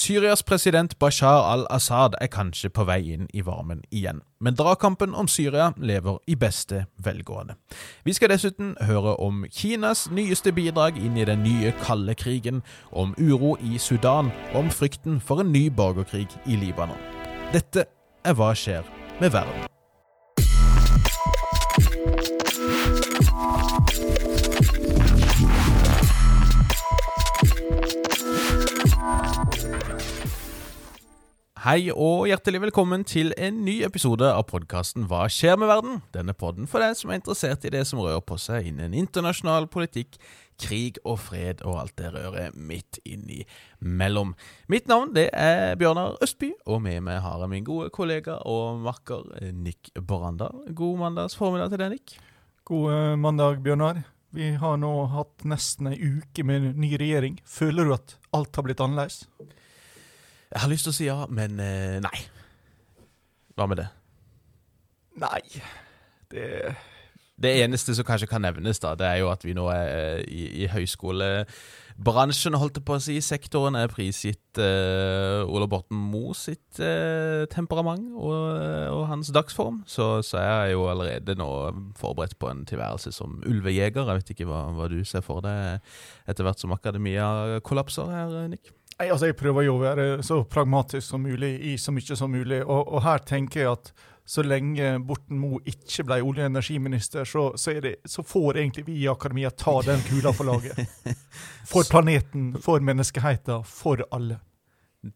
Syrias president Bashar al-Assad er kanskje på vei inn i varmen igjen, men dragkampen om Syria lever i beste velgående. Vi skal dessuten høre om Kinas nyeste bidrag inn i den nye kalde krigen, om uro i Sudan og om frykten for en ny borgerkrig i Libanon. Dette er Hva skjer med verden? Hei og hjertelig velkommen til en ny episode av podkasten Hva skjer med verden? Denne podden for deg som er interessert i det som rører på seg innen internasjonal politikk, krig og fred og alt det røret midt innimellom. Mitt navn det er Bjørnar Østby, og med meg har jeg min gode kollega og makker Nick Boranda. God mandags formiddag til deg, Nick. God mandag, Bjørnar. Vi har nå hatt nesten ei uke med ny regjering. Føler du at alt har blitt annerledes? Jeg har lyst til å si ja, men eh, nei. Hva med det? Nei, det Det eneste som kanskje kan nevnes, da, det er jo at vi nå er eh, i, i høyskolebransjen, holdt jeg på å si. Sektoren er prisgitt uh, Ola Borten Moe sitt uh, temperament og, og, hans dagsform. Så, så jeg er jo allerede nå forberedt på en tilværelse som ulvejeger. Jeg vet ikke hva, hva du ser for deg etter hvert som akademia kollapser her, Nick? Nei, altså Jeg prøver jo å være så pragmatisk som mulig i så mye som mulig. Og, og her tenker jeg at så lenge Borten Moe ikke ble olje- og energiminister, så, så, det, så, får egentlig vi i akademia ta den kula for laget. For planeten, for menneskeheten, for alle.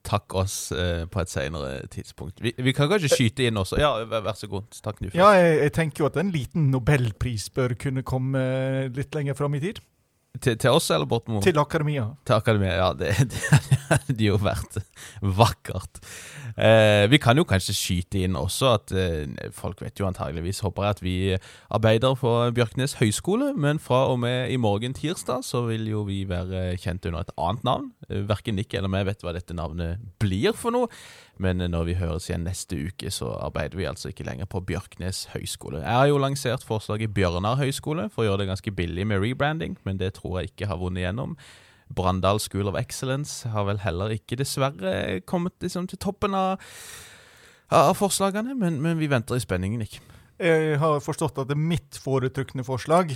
Takk oss eh, på et senere tidspunkt. Vi, vi, kan kanskje skyte inn også. Ja, vær så god. Takk, Nufi. Ja, jeg, jeg, tenker jo at en liten nobelpris bør kunne komme litt lenger fram i tid. Til, til, oss eller Bortmo? Til akademia. Til akademia, Ja, det, det hadde jo vært vakkert. Eh, vi kan jo kanskje skyte inn også at eh, folk vet jo antageligvis, håper jeg, at vi arbeider på Bjørknes høgskole, men fra og med i morgen tirsdag så vil jo vi være kjent under et annet navn. Eh, verken Nick eller meg vet hva dette navnet blir for noe. Men når vi høres igjen neste uke, så arbeider vi altså ikke lenger på Bjørknes høgskole. Jeg har jo lansert forslaget Bjørnar høgskole for å gjøre det ganske billig med rebranding, men det tror jeg ikke har vunnet igjennom. Brandal School of Excellence har vel heller ikke dessverre kommet liksom til toppen av, av forslagene, men, men, vi venter i spenningen, ikke. Jeg har forstått at det er mitt foretrukne forslag,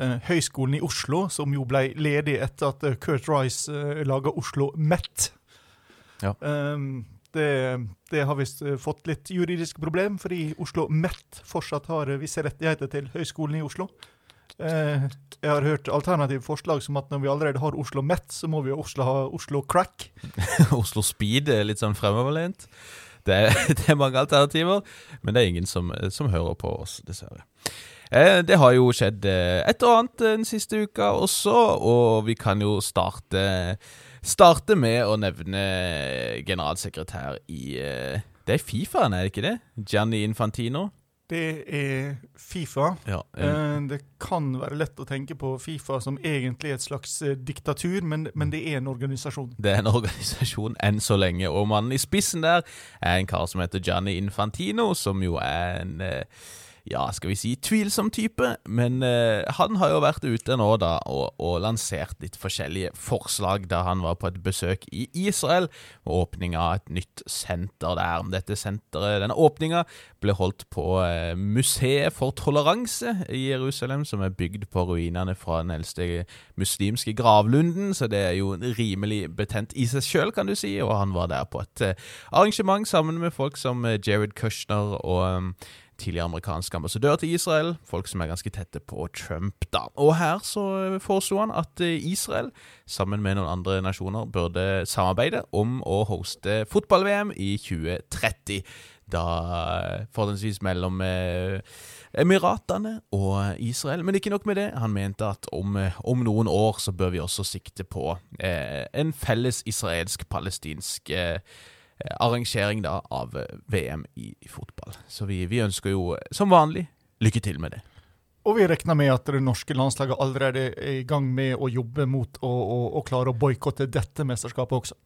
eh, Høgskolen i Oslo, som jo ble ledig etter at Kurt Rice eh, laga Oslo Met. Ja. Um, det, det har visst eh, fått litt juridisk problem, fordi Oslo Met fortsatt har visse rettigheter til Høgskolen i Oslo. Eh, jeg har hørt alternative forslag som at når vi allerede har Oslo Met, så må vi Oslo ha Oslo Crack. Oslo Speed er litt sånn fremoverlent. Det det er, mange alternativer, men det er ingen som, som hører på oss, dessverre. Eh, det har jo skjedd et og annet den siste uka også, og vi kan jo starte starte med å nevne generalsekretær i eh, Det er Fifa, er det ikke det? Gianni Infantino. Det er Fifa. Ja, um, det kan være lett å tenke på Fifa som egentlig et slags eh, diktatur, men, men, det er en organisasjon. Det er en organisasjon enn så lenge, og mannen i spissen der er en kar som heter Gianni Infantino, som jo er en ja, skal vi si tvilsom type, men eh, han har jo vært ute nå da og, og, lansert litt forskjellige forslag da han var på et besøk i Israel, og åpning av et nytt senter der. Dette senteret, Denne åpninga ble holdt på eh, Museet for toleranse i Jerusalem, som er bygd på ruinene fra den eldste muslimske gravlunden, så det er jo rimelig betent i seg sjøl, kan du si, og han var der på et eh, arrangement sammen med folk som Jared Kushner og um, tidligere amerikansk ambassadør til Israel, folk som er ganske tette på Trump, da. Og her så foreslo han at eh, Israel, sammen med noen andre nasjoner, burde samarbeide om å hoste fotball-VM i 2030. Da eh, forholdsvis mellom eh, Emiratene og Israel. Men ikke nok med det. Han mente at om, om noen år så bør vi også sikte på eh, en felles israelsk-palestinsk eh, Eh, arrangering da av eh, VM i, fotball. Så vi, vi, ønsker jo som vanlig lykke til med det. Og vi regner med at det norske landslaget allerede er i gang med å jobbe mot å, å, å klare å boikotte dette mesterskapet også.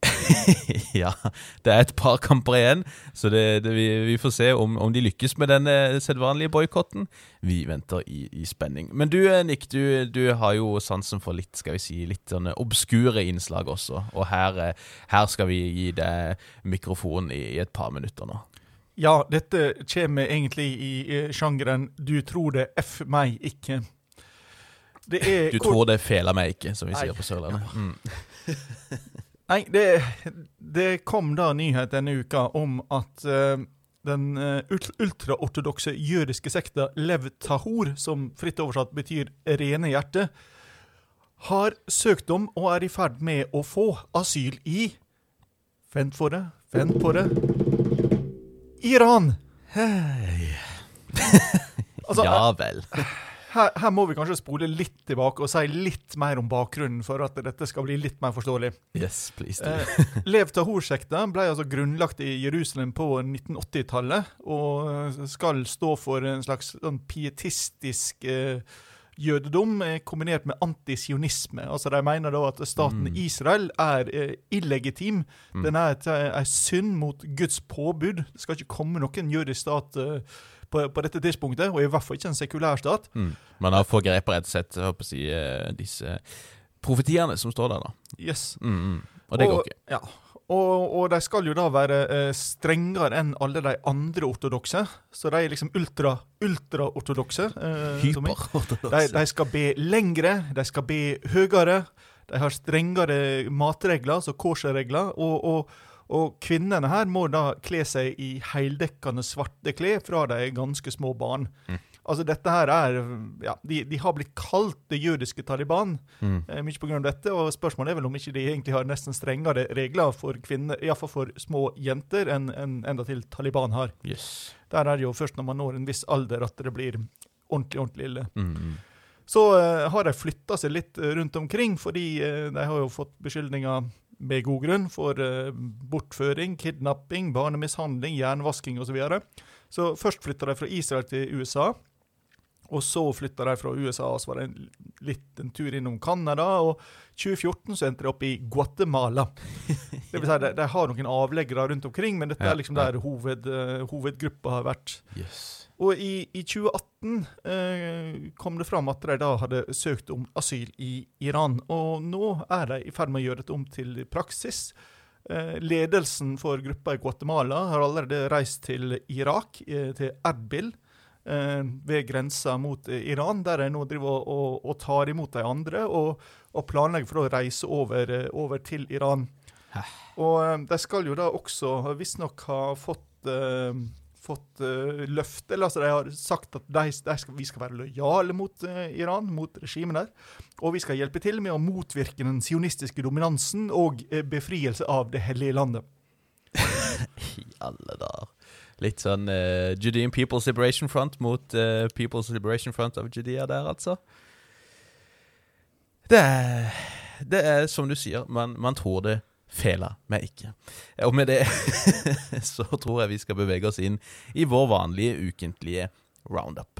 ja, det er et par kamper igjen, så det, det, vi, vi, får se om, om, de lykkes med den sedvanlige boikotten. Vi venter i, i, spenning. Men du Nick, du, du, har jo sansen for litt skal vi si, litt sånne obskure innslag også. Og her, her skal vi gi deg mikrofonen i, i et par minutter nå. Ja, dette kommer egentlig i sjangeren 'du tror det, f meg ikke'. Er, du tror det feler meg ikke, som vi Nei. sier på Sørlandet. Mm. Nei, det, det, kom da nyhet denne uka om at uh, den uh, ultraortodokse jødiske sekta Lev Tahor, som fritt oversatt betyr rene hjerte, har søkt om og er i ferd med å få asyl i Vent for det, vent på det Iran! Hei. altså, ja vel. Her, her, må vi kanskje spole litt tilbake og si litt mer om bakgrunnen for at dette skal bli litt mer forståelig. Yes, please eh, Lev Tahor-sekta ble altså grunnlagt i Jerusalem på 1980-tallet, og skal stå for en slags sånn pietistisk eh, jødedom kombinert med antisionisme. Altså De mener da at staten mm. Israel er eh, illegitim. Mm. Den er eh, en synd mot Guds påbud. Det skal ikke komme noen jødisk stat eh, på, på, dette tidspunktet, og i hvert fall ikke en sekulær stat. Mm. Man har forgrepet rett og slett håper si, eh, disse profetiene som står der, da. Yes. Mm, mm. og det og, går ikke. Ja, og, og, de skal jo da være eh, strengere enn alle de andre ortodokse. Så de er liksom ultra, ultraortodokse. Eh, Hyperortodokse. De, de skal be lengre, de skal be høyere. De har strengere matregler, altså kosherregler. Og, og, og, kvinnene her må da kle seg i heldekkende svarte klær fra de er ganske små barn. Mm. Altså, dette her er ja, de, de, har blitt kalt det jødiske Taliban, mm. eh, mye pga. dette. Og spørsmålet er vel om ikke de egentlig har nesten strengere regler for kvinner, iallfall for små jenter, enn en, endatil Taliban har. Yes. Der er det jo først når man når en viss alder at det blir ordentlig, ordentlig ille. Mm. Så eh, har de flytta seg litt eh, rundt omkring, fordi eh, de har jo fått beskyldninger med god grunn for eh, bortføring, kidnapping, barnemishandling, jernvasking osv. Så, videre. så først flytta de fra Israel til USA. Og så flytta de fra USA, og så var det en, litt en tur innom Canada. Og 2014 så endte de opp i Guatemala. Det vil si, de, de har noen avleggere rundt omkring, men dette er liksom der hoved, uh, hovedgruppa har vært. Yes. Og i, i 2018 eh, kom det fram at de da hadde søkt om asyl i Iran. Og nå er de i ferd med å gjøre dette om til praksis. Eh, ledelsen for gruppa i Guatemala har allerede reist til Irak, til Erbil eh, ved grensa mot eh, Iran, der de nå driver og, og, og, tar imot de andre og, og planlegger for å reise over, eh, over til Iran. Og eh, de skal jo da også visstnok ha fått uh, fått uh, løfte, eller altså de har sagt at de, de skal, vi skal være lojale mot uh, Iran, mot regimet der. Og vi skal hjelpe til med å motvirke den sionistiske dominansen og befrielse av det hellige landet. I alle dager. Litt sånn uh, Judean People's Liberation Front mot uh, People's Liberation Front of Judea der, altså. Det er, det er som du sier, man, man tror det feiler meg ikke. Og med det så tror jeg vi skal bevege oss inn i vår vanlige ukentlige roundup.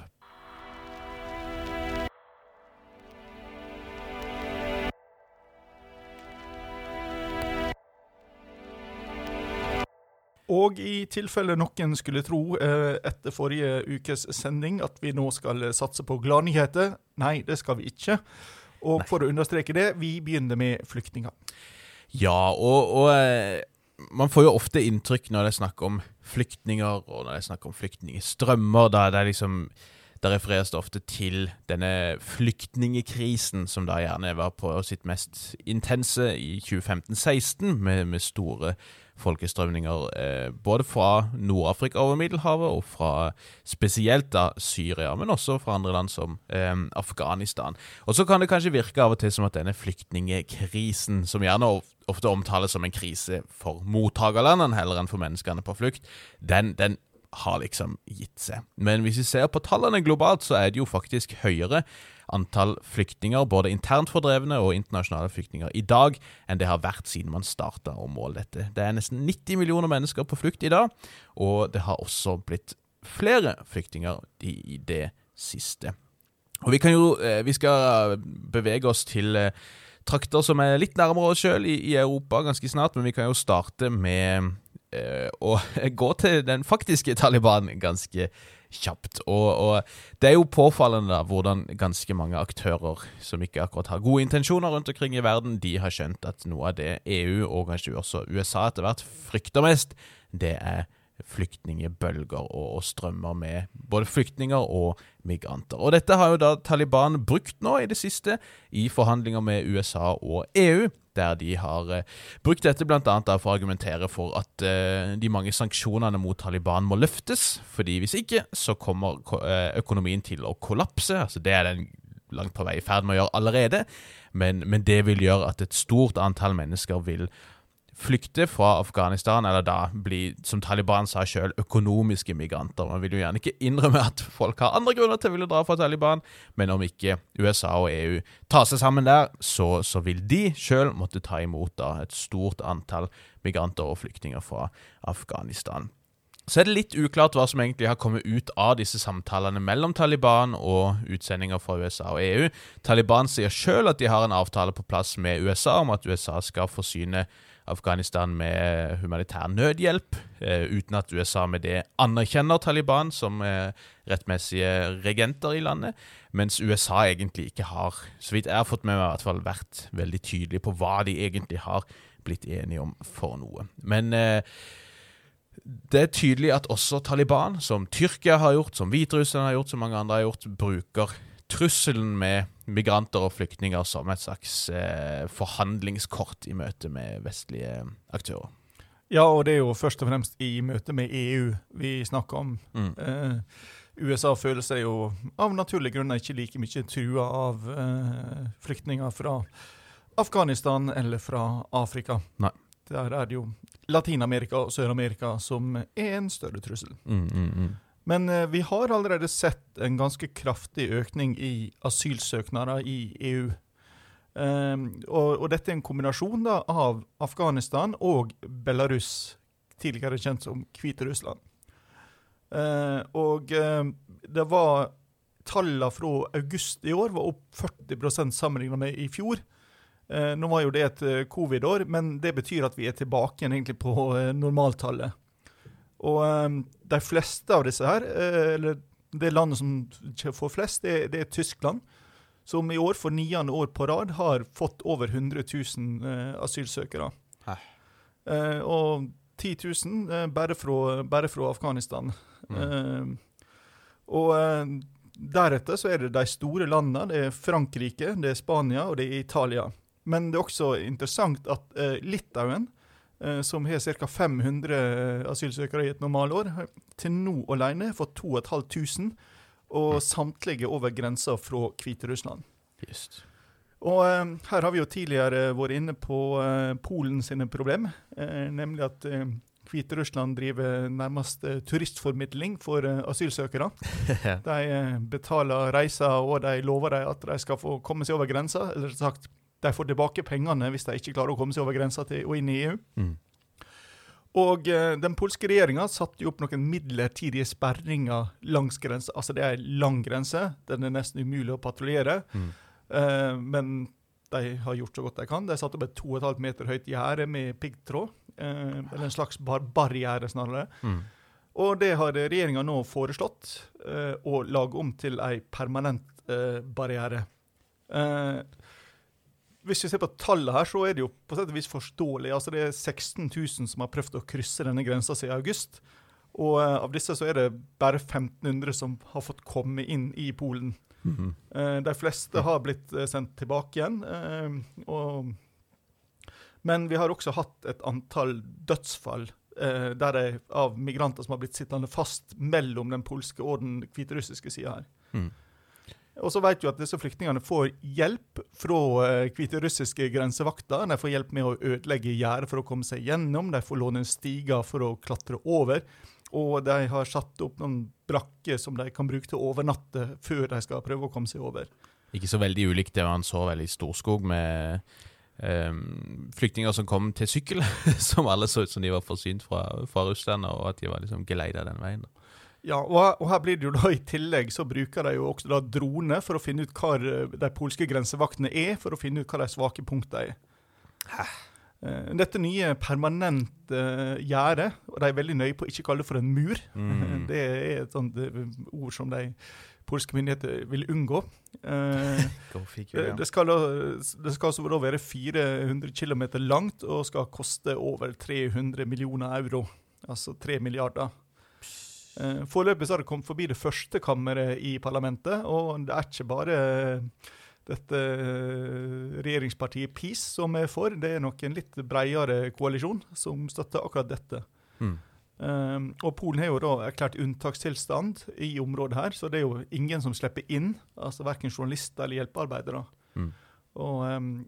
Og i tilfelle noen skulle tro eh, etter forrige ukes sending at vi nå skal satse på gladnyheter, nei, det skal vi ikke. Og nei. for å understreke det, vi begynner med flyktninger. Ja, og, og eh, man får jo ofte inntrykk når det er snakk om flyktninger, og når det er snakk om flyktningstrømmer, da det er liksom det refereres det ofte til denne flyktningekrisen, som da gjerne var på sitt mest intense i 2015-16, med, med store folkestrømninger eh, både fra Nord-Afrika over Middelhavet og fra spesielt da Syria, men også fra andre land som eh, Afghanistan. Og så kan det kanskje virke av og til som at denne flyktningekrisen, som gjerne ofte omtales som en krise for mottakerlandene heller enn for menneskene på flukt, den, den har liksom gitt seg. Men hvis vi ser på tallene globalt, så er det jo faktisk høyere antall flyktninger, både internt fordrevne og internasjonale flyktninger, i dag enn det har vært siden man starta å måle dette. Det er nesten 90 millioner mennesker på flukt i dag, og det har også blitt flere flyktninger i det siste. Og vi kan jo Vi skal bevege oss til trakter som er litt nærmere oss sjøl i, Europa ganske snart, men vi kan jo starte med eh, å gå til den faktiske Taliban ganske kjapt. Og, og, det er jo påfallende da, hvordan ganske mange aktører som ikke akkurat har gode intensjoner rundt omkring i verden, de har skjønt at noe av det EU, og kanskje også USA etter hvert, frykter mest, det er flyktningebølger og, og, strømmer med både flyktninger og migranter. Og Dette har jo da Taliban brukt nå i det siste i forhandlinger med USA og EU, der de har eh, brukt dette bl.a. for å argumentere for at eh, de mange sanksjonene mot Taliban må løftes, fordi hvis ikke så kommer eh, økonomien til å kollapse. altså Det er den langt på vei i ferd med å gjøre allerede, men, men det vil gjøre at et stort antall mennesker vil flykte fra Afghanistan, eller da bli, som Taliban sa sjøl, økonomiske migranter. Man vil jo gjerne ikke innrømme at folk har andre grunner til å ville dra fra Taliban, men om ikke USA og EU tar seg sammen der, så, så vil de sjøl måtte ta imot da et stort antall migranter og flyktninger fra Afghanistan. Så er det litt uklart hva som egentlig har kommet ut av disse samtalene mellom Taliban og utsendinger fra USA og EU. Taliban sier sjøl at de har en avtale på plass med USA om at USA skal forsyne Afghanistan med humanitær nødhjelp, eh, uten at USA med det anerkjenner Taliban som eh, rettmessige regenter i landet, mens USA egentlig ikke har, så vidt jeg har fått med meg, i hvert fall vært veldig tydelig på hva de egentlig har blitt enige om for noe. Men eh, det er tydelig at også Taliban, som Tyrkia har gjort, som Hviterussland har gjort, som mange andre har gjort, bruker trusselen med migranter og flyktninger som et slags eh, forhandlingskort i møte med vestlige aktører. Ja, og det er jo først og fremst i møte med EU vi snakker om. Mm. Eh, USA føler seg jo av naturlige grunner ikke like mye trua av eh, flyktninger fra Afghanistan eller fra Afrika. Nei. Der er det jo Latin-Amerika og Sør-Amerika som er en større trussel. Mm, mm, mm. Men eh, vi har allerede sett en ganske kraftig økning i asylsøknader i EU. Um, ehm, og, og, dette er en kombinasjon da, av Afghanistan og Belarus, tidligere kjent som Hviterussland. Uh, og uh, det var Tallene fra august i år var opp 40 sammenlignet med i fjor. Uh, nå var jo det et covid-år, men det betyr at vi er tilbake igjen egentlig på normaltallet. Og um, de fleste av disse her, eh, eller det landet som får flest, det, det, er Tyskland. Som i år, for niende år på rad, har fått over 100 000 eh, asylsøkere. Eh, og 10 000 eh, bare, fra, bare, fra, Afghanistan. Mm. Eh, og eh, deretter så er det de store landene. Det er Frankrike, det er Spania og det er Italia. Men det er også interessant at Litauen Eh, som har ca. 500 eh, asylsøkere i et normalår, til nå alene fått 2500, og samtlige over grensa fra Hviterussland. Just. Og eh, her har vi jo tidligere vært inne på eh, Polen sine problem, eh, nemlig at eh, Hviterussland driver nærmest turistformidling for asylsøkere. de betaler reiser, og de lover dem at de skal få komme seg over grensa. Eller sagt, de får tilbake pengene hvis de ikke klarer å komme seg over grensa og inn i EU. Mm. Og eh, Den polske regjeringa satte jo opp noen midlertidige sperringer langs grensa. Altså Det er ei lang grense, den er nesten umulig å patruljere. Mm. Uh, men de har gjort så godt de kan. De satte opp et 2,5 meter høyt gjerde med piggtråd. Uh, eller en slags bar barriere, snarere. Mm. Og det har regjeringa nå foreslått uh, å lage om til ei permanent barriere. Eh, hvis vi ser på tallet her, så er det jo på sett og vis forståelig. Altså Det er 16 000 som har prøvd å krysse denne grensa siden august. Og uh, av disse så er det bare 1500 som har fått komme inn i Polen. Mm -hmm. uh, de fleste har blitt uh, sendt tilbake igjen. Og, men vi har også hatt et antall dødsfall der det, av migranter som har blitt sittende fast mellom den polske og den hviterussiske sida her. Mm. Og så vet vi at disse flyktningene får hjelp fra uh, hviterussiske grensevakter. De får hjelp med å ødelegge gjerdet for å komme seg gjennom. De får låne stiger for å klatre over. Og de har satt opp noen brakker som de kan bruke til å overnatte før de skal prøve å komme seg over. Ikke så veldig ulikt det man så vel i Storskog med um, flyktninger som kom til sykkel, som alle så ut som de var forsynt fra, fra Russland, og at de var liksom geleida den veien. Ja, og, og, her blir det jo da i tillegg så bruker de jo også da droner for å finne ut eh, de polske grensevaktene er, for å finne ut hva de svake punktene er. Hæ? Eh, dette nye permanente uh, gjerdet, og de er veldig nøye på å ikke kalle det for en mur. Mm. Det er et sånt ord som de polske myndigheter vil unngå. Uh, det, skal da, det skal altså da være 400 km langt og skal koste over 300 millioner euro. Altså 3 milliarder. Eh, foreløpig har det kommet forbi det første kammeret i parlamentet, og det er ikke bare dette eh, regjeringspartiet PiS som er for, det er nok en litt bredere koalisjon som støtter akkurat dette. Mm. Um, og Polen har jo da erklært unntakstilstand i området her, så det er jo ingen som slipper inn. altså Verken journalister eller hjelpearbeidere. Mm. Og,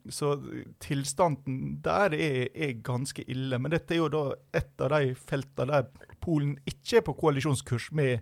så tilstanden der er, er, ganske ille. Men dette er jo da et av de feltene der Polen ikke er på koalisjonskurs med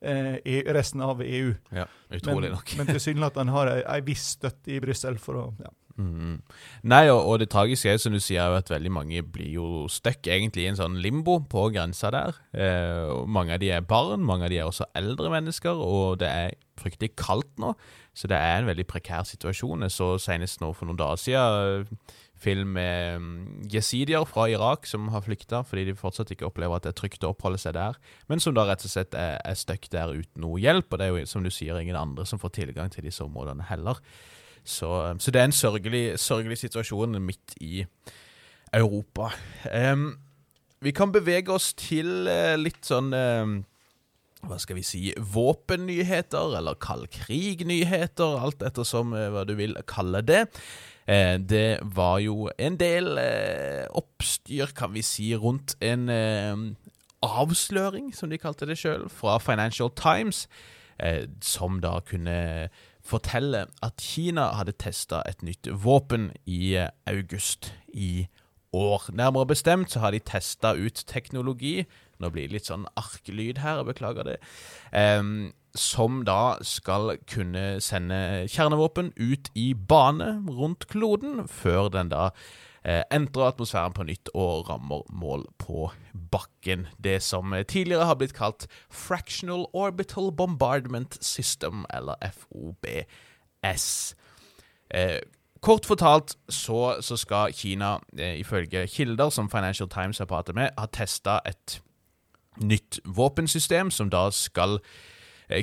eh, e, resten av EU. Ja, utrolig men, nok. men tilsynelatende har en viss støtte i Brussel for å ja. Mm. Nei, og, og, det tragiske er som du sier, at veldig mange blir jo stuck egentlig i en sånn limbo på grensa der. Eh, mange av de er barn, mange av de er også eldre mennesker, og det er fryktelig kaldt nå. Så det er en veldig prekær situasjon. Jeg så senest nå for noen dager siden film med mm, jesidier fra Irak som har flykta fordi de fortsatt ikke opplever at det er trygt å oppholde seg der, men som da rett og slett er, er stuck der uten noe hjelp. Og det er jo, som du sier, ingen andre som får tilgang til disse områdene heller. Så, så det er en sørgelig, sørgelig, situasjon midt i Europa. Um, vi kan bevege oss til uh, litt sånn um, hva skal vi si, våpennyheter, eller kald krig-nyheter, alt ettersom hva du vil kalle det. Eh, det var jo en del eh, oppstyr, kan vi si, rundt en eh, avsløring, som de kalte det sjøl, fra Financial Times, eh, som da kunne fortelle at Kina hadde testa et nytt våpen i eh, august i år. Nærmere bestemt så har de testa ut teknologi Nå blir det litt sånn arkelyd her, beklager det. Um, som da skal kunne sende kjernevåpen ut i bane rundt kloden, før den da entrer atmosfæren på nytt og rammer mål på bakken. Det som tidligere har blitt kalt Fractional Orbital Bombardment System, eller FOBS. Eh, Kort fortalt så, så skal Kina, eh, ifølge kilder som Financial Times har pratet med, ha testa et nytt våpensystem som da skal Eh,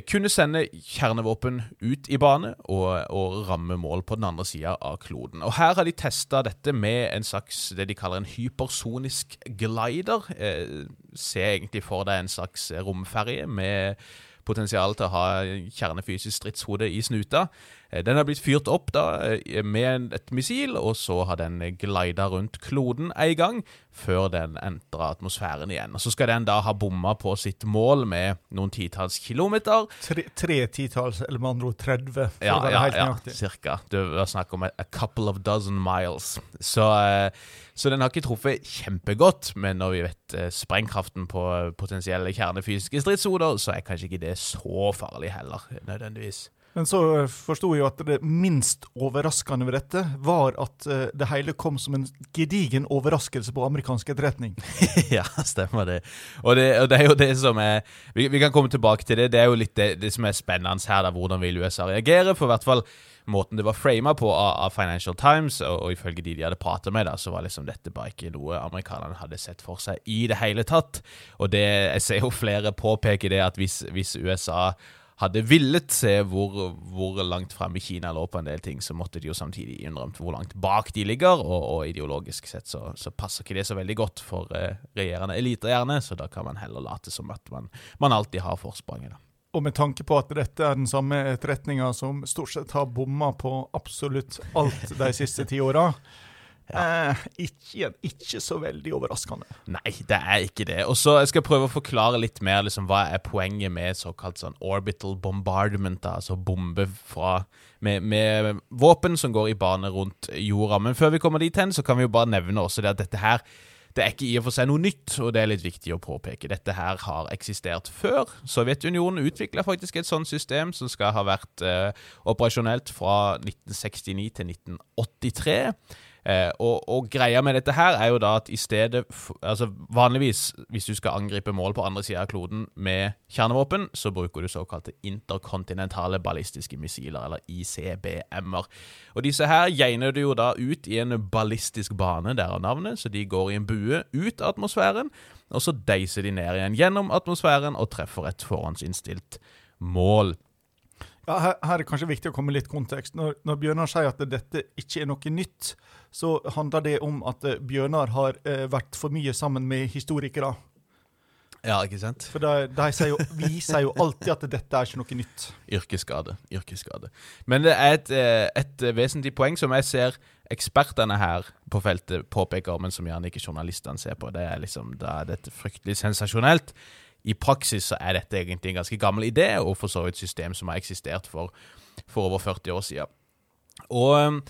kunne sende kjernevåpen ut i bane og, og ramme mål på den andre sida av kloden. Og Her har de testa dette med en slags det de kaller en hypersonisk glider. Eh, se egentlig for deg en slags romferje med potensial til å ha kjernefysisk stridshode i snuta. Eh, den har blitt fyrt opp da eh, med et missil, og så har den glida rundt kloden en gang, før den entrer atmosfæren igjen. Og Så skal den da ha bomma på sitt mål med noen titalls kilometer. Tre, tre titalls, eller med andre ord 30, for ja, å være ja, helt nøyaktig. Ja, cirka. Det var snakk om a, a couple of dozen miles. Så, eh, så, den har ikke truffet kjempegodt, men når vi vet sprengkraften på potensielle kjernefysiske stridshoder, så er kanskje ikke det så farlig heller, nødvendigvis. Men så forsto jeg jo at det minst overraskende ved dette var at uh, det hele kom som en gedigen overraskelse på amerikansk etterretning. ja, stemmer det. Og, det. og, det. er jo det som er vi, vi, kan komme tilbake til det. Det er jo litt det, det som er spennende her. da, Hvordan vil USA reagere? For i hvert fall måten det var frama på av, Financial Times, og, og, ifølge de de hadde pratet med, da, så var liksom dette bare ikke noe amerikanerne hadde sett for seg i det hele tatt. Og det, jeg ser jo flere påpeke det at hvis, hvis USA hadde villet se hvor, hvor langt frem i Kina lå på en del ting, så måtte de jo samtidig innrømt hvor langt bak de ligger, og, og ideologisk sett så, så, passer ikke det så veldig godt for eh, regjerende eliter, gjerne, så da kan man heller late som at man, man alltid har forspranget. Og med tanke på at dette er den samme etterretninga som stort sett har bomma på absolutt alt de siste ti åra, ja. Eh, ikke, ikke, så veldig overraskende. Nei, det er ikke det. Og så skal jeg prøve å forklare litt mer liksom, hva er poenget med såkalt sånn orbital bombardment, da, altså bombe fra, med, med, våpen som går i bane rundt jorda. Men før vi kommer dit hen, så kan vi jo bare nevne også det at dette her det er ikke i og for seg noe nytt, og det er litt viktig å påpeke. Dette her har eksistert før. Sovjetunionen utvikla faktisk et sånt system som skal ha vært eh, operasjonelt fra 1969 til 1983. Eh, og, og, greia med dette her er jo da at i stedet altså Vanligvis, hvis du skal angripe mål på andre sida av kloden med kjernevåpen, så bruker du såkalte interkontinentale ballistiske missiler, eller ICBM-er. Og disse her geiner du jo da ut i en ballistisk bane, derav navnet, så de går i en bue ut av atmosfæren, og så deiser de ned igjen gjennom atmosfæren og treffer et forhåndsinnstilt mål. Ja, her, her, er det kanskje viktig å komme litt kontekst. Når, når, Bjørnar sier at dette ikke er noe nytt, så handler det om at eh, Bjørnar har eh, vært for mye sammen med historikere. Ja, ikke sant? For de, de sier jo, Vi sier jo alltid at dette er ikke noe nytt. Yrkesskade. yrkesskade. Men det er et, eh, et, vesentlig poeng som jeg ser ekspertene her på feltet påpeker, men som gjerne ikke journalistene ser på. Det er liksom, Da er dette fryktelig sensasjonelt i praksis så er dette egentlig en ganske gammel idé, og for så vidt system som har eksistert for, for over 40 år siden. Og um,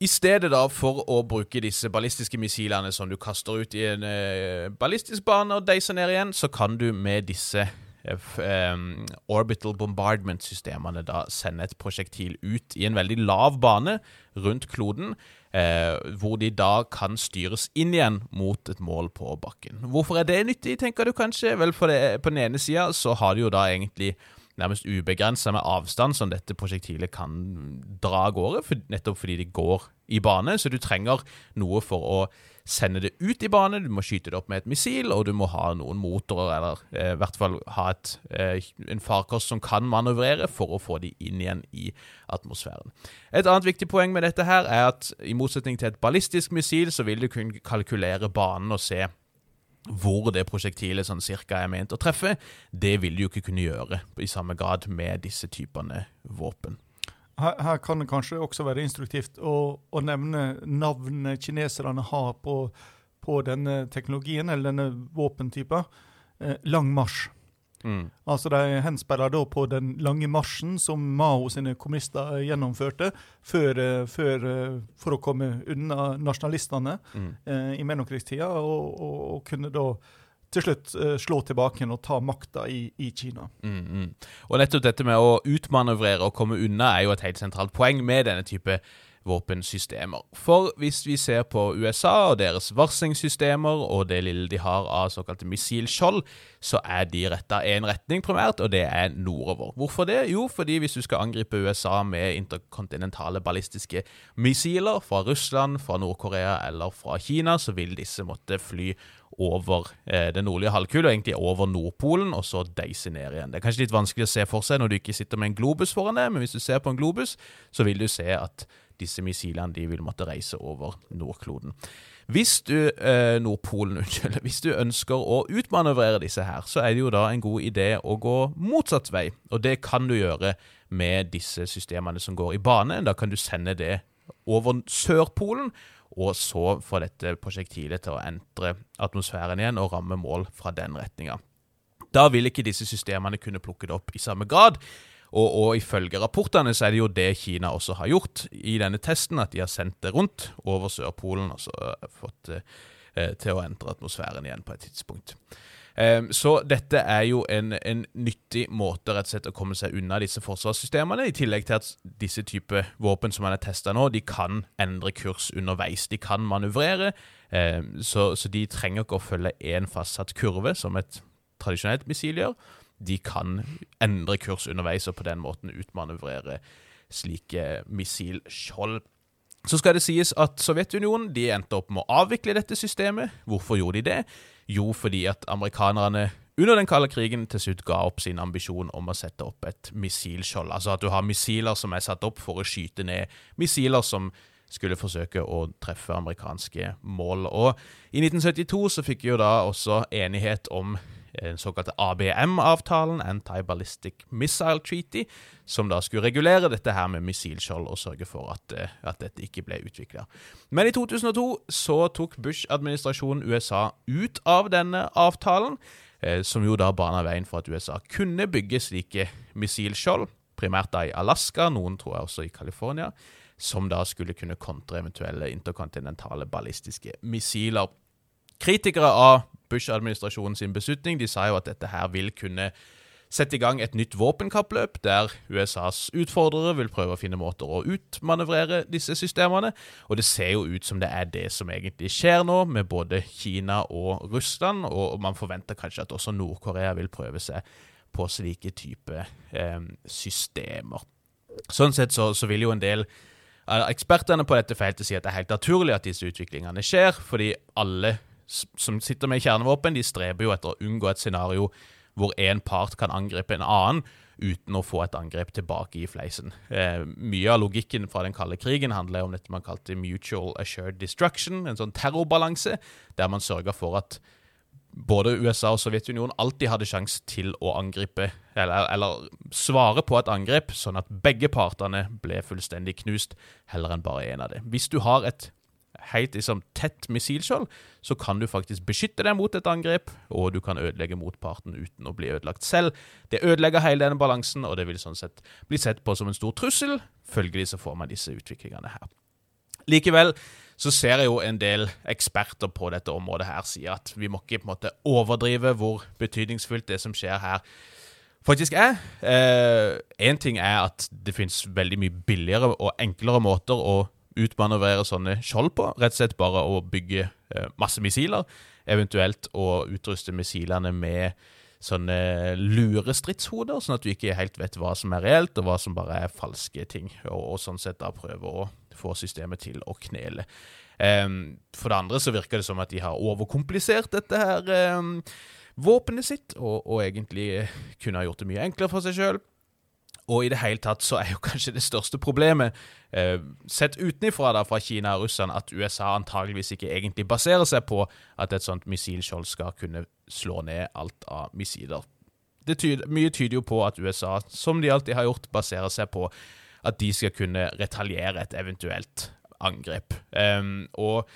i stedet da for å bruke disse ballistiske missilene som du kaster ut i en uh, ballistisk bane og deiser ned igjen, så kan du med disse um, orbital bombardment-systemene da sende et prosjektil ut i en veldig lav bane rundt kloden, eh, hvor de da kan styres inn igjen mot et mål på bakken. Hvorfor er det nyttig, tenker du kanskje? Vel, det, På den ene sida så har de jo da egentlig nærmest ubegrensa med avstand som dette prosjektilet kan dra av gårde, for, nettopp fordi de går i bane. Så du trenger noe for å sende det ut i bane, du må skyte det opp med et missil, og du må ha noen motorer, eller eh, i hvert fall ha et, eh, en farkost som kan manøvrere for å få de inn igjen i atmosfæren. Et annet viktig poeng med dette her er at i motsetning til et ballistisk missil, så vil du kunne kalkulere banen og se hvor det prosjektilet sånn cirka er ment å treffe. Det vil du jo ikke kunne gjøre i samme grad med disse typene våpen. Her, her, kan det kanskje også være instruktivt å, å nevne navnet kineserne har på, på, denne teknologien, eller denne våpentypen. Eh, lang marsj. Mm. Altså De henspiller da på den lange marsjen som Mao sine kommunister gjennomførte før, eh, før, eh, for å komme unna nasjonalistene mm. eh, i mellomkrigstida, og, og, og kunne da til slutt uh, slå tilbake og ta makta i, i, Kina. Mm, mm. Og nettopp dette med å utmanøvrere og komme unna er jo et helt sentralt poeng med denne type våpensystemer. For hvis vi ser på USA og deres varslingssystemer og det lille de har av såkalte missilskjold, så er de retta én retning primært, og det er nordover. Hvorfor det? Jo, fordi hvis du skal angripe USA med interkontinentale ballistiske missiler fra Russland, fra Nord-Korea eller fra Kina, så vil disse måtte fly over eh, den nordlige halvkule, egentlig over Nordpolen, og så deise ned igjen. Det er kanskje litt vanskelig å se for seg når du ikke sitter med en globus foran deg, men hvis du ser på en globus, så vil du se at disse missilene de vil måtte reise over Nordkloden. Hvis du eh, Nordpolen, unnskyld, hvis du ønsker å utmanøvrere disse her, så er det jo da en god idé å gå motsatt vei, og det kan du gjøre med disse systemene som går i bane. Da kan du sende det over Sørpolen, og så få dette prosjektilet til å entre atmosfæren igjen og ramme mål fra den retninga. Da vil ikke disse systemene kunne plukke det opp i samme grad. Og, og, ifølge rapportene så er det jo det Kina også har gjort i denne testen, at de har sendt det rundt over Sørpolen og så fått det eh, til å entre atmosfæren igjen på et tidspunkt. Ehm, så dette er jo en, en, nyttig måte rett og slett å komme seg unna disse forsvarssystemene, i tillegg til at disse type våpen som man har testa nå, de kan endre kurs underveis. De kan manøvrere, ehm, så, så de trenger ikke å følge én fastsatt kurve, som et tradisjonelt missil gjør. De kan endre kurs underveis og på den måten utmanøvrere slike missilskjold. Så skal det sies at Sovjetunionen de endte opp med å avvikle dette systemet. Hvorfor gjorde de det? Jo, fordi at amerikanerne under den kalde krigen til slutt ga opp sin ambisjon om å sette opp et missilskjold. Altså at du har missiler som er satt opp for å skyte ned missiler som skulle forsøke å treffe amerikanske mål. Og i 1972 så fikk jo da også enighet om den såkalte ABM-avtalen, Anti-Ballistic Missile Treaty, som da skulle regulere dette her med missilskjold og sørge for at, eh, at dette ikke ble utvikla. Men i 2002 så tok Bush-administrasjonen USA ut av denne avtalen, eh, som jo da bana veien for at USA kunne bygge slike missilskjold, primært da i Alaska, noen tror jeg også i California, som da skulle kunne kontre eventuelle interkontinentale ballistiske missiler. Kritikere av Bush-administrasjonen sin beslutning. De sa jo at dette her vil kunne sette i gang et nytt våpenkappløp, der USAs utfordrere vil prøve å finne måter å utmanøvrere disse systemene. Og det ser jo ut som det er det som egentlig skjer nå, med både Kina og Russland. Og man forventer kanskje at også Nord-Korea vil prøve seg på slike type eh, systemer. Sånn sett så, så vil jo en del Ekspertene på dette feltet sier at det er helt naturlig at disse utviklingene skjer, fordi alle som sitter med kjernevåpen, de streber jo etter å unngå et scenario hvor én part kan angripe en annen uten å få et angrep tilbake i fleisen. Eh, mye av logikken fra den kalde krigen handler om dette man kalte mutual assured destruction, en sånn terrorbalanse, der man sørger for at både USA og Sovjetunionen alltid hadde sjanse til å angripe, eller, eller, svare på et angrep, sånn at begge partene ble fullstendig knust, heller enn bare én av dem. Hvis du har et helt liksom, tett missilskjold, så kan du faktisk beskytte deg mot et angrep, og du kan ødelegge motparten uten å bli ødelagt selv. Det ødelegger hele denne balansen, og det vil sånn sett bli sett på som en stor trussel. Følgelig så får man disse utviklingene her. Likevel så ser jeg jo en del eksperter på dette området her sier at vi må ikke på en måte overdrive hvor betydningsfullt det som skjer her, faktisk er. Én eh, ting er at det finnes veldig mye billigere og enklere måter å utmanøvrere sånne skjold på. Rett og slett bare å bygge eh, masse missiler, eventuelt å utruste missilene med sånne lurestridshoder, sånn at du ikke helt vet hva som er reelt, og hva som bare er falske ting. Og, og sånn sett da prøve å få systemet til å knele. Um, for det andre så virker det som at de har overkomplisert dette her um, våpenet sitt, og, og, egentlig kunne ha gjort det mye enklere for seg sjøl. Og i det hele tatt så er jo kanskje det største problemet, eh, sett utenfra da fra Kina og Russland, at USA antageligvis ikke egentlig baserer seg på at et sånt missilskjold skal kunne slå ned alt av missiler. Tyder, mye tyder jo på at USA, som de alltid har gjort, baserer seg på at de skal kunne retaljere et eventuelt angrep. Um, og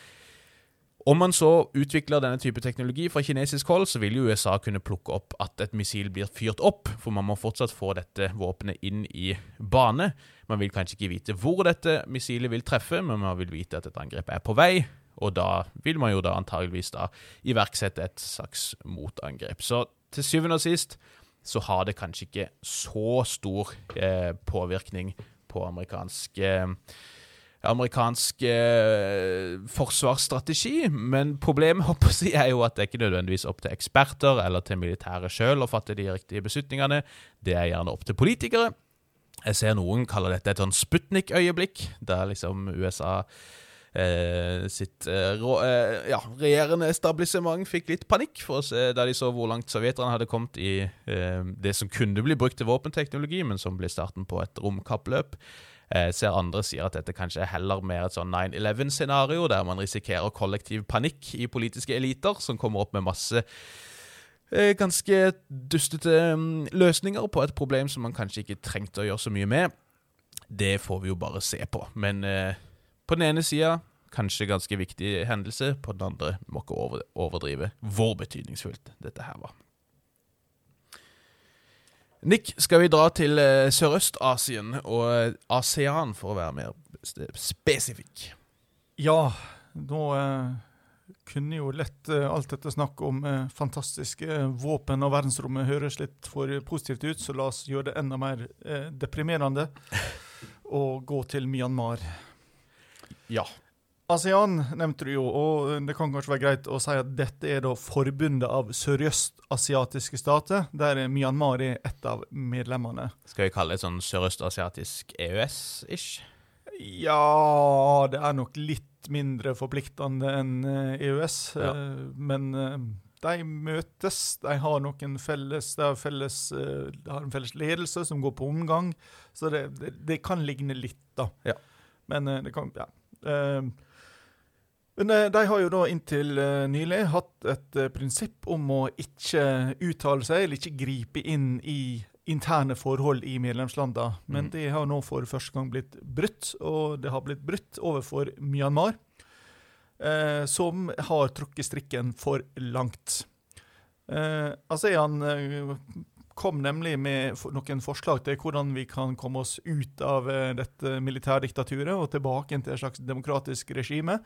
om man så utvikler denne type teknologi fra kinesisk hold, så vil jo USA kunne plukke opp at et missil blir fyrt opp, for man må fortsatt få dette våpenet inn i bane. Man vil kanskje ikke vite hvor dette missilet vil treffe, men man vil vite at et angrep er på vei, og da vil man jo da antageligvis da iverksette et slags motangrep. Så til syvende og sist så har det kanskje ikke så stor eh, påvirkning på amerikansk eh, amerikansk eh, forsvarsstrategi, men problemet håper jeg, er jo at det ikke nødvendigvis opp til eksperter eller til militæret sjøl å fatte de riktige beslutningene. Det er gjerne opp til politikere. Jeg ser noen kaller dette et sånn Sputnik-øyeblikk, der liksom USA eh, sitt eh, rå, eh, ja, regjerende establishment fikk litt panikk for å se, da de så hvor langt sovjeterne hadde kommet i eh, det som kunne bli brukt til våpenteknologi, men som ble starten på et romkappløp. Jeg ser andre sier at dette kanskje er heller mer et sånn 9-11-scenario, der man risikerer kollektiv panikk i politiske eliter, som kommer opp med masse eh, ganske dustete mm, løsninger på et problem som man kanskje ikke trengte å gjøre så mye med. Det får vi jo bare se på. Men eh, på den ene sida kanskje ganske viktig hendelse, på den andre må ikke overdrive hvor betydningsfullt dette her var. Nick, skal vi dra til uh, Sørøst-Asien og uh, ASEAN, for å være mer spesifikk? Ja, nå uh, kunne jo lett alt dette snakket om fantastiske våpen og verdensrommet høres litt for positivt ut, så la oss gjøre det enda mer deprimerende og gå til Myanmar. Ja. ASEAN nevnte du jo, og det kan kanskje være greit å si at dette er da forbundet av sørøstasiatiske stater, der Myanmar er et av medlemmene. Skal vi kalle det sånn sørøstasiatisk EØS-ish? Ja, det er nok litt mindre forpliktende enn EØS, eh, e ja. men eh, de møtes. De har noen felles, de har, felles, eh, de har en felles ledelse som går på omgang, så det, det, det kan ligne litt, da. Ja. Men det kan Ja. Men eh, de har jo da inntil eh, nylig hatt et eh, prinsipp om å ikke uttale seg eller ikke gripe inn i interne forhold i medlemslandene. Men mm. det har nå for første gang blitt brutt, og det har blitt brutt overfor Myanmar, eh, som har trukket strikken for langt. Eh, ASEAN kom nemlig med noen forslag til hvordan vi kan komme oss ut av dette militærdiktaturet og tilbake til et slags demokratisk regime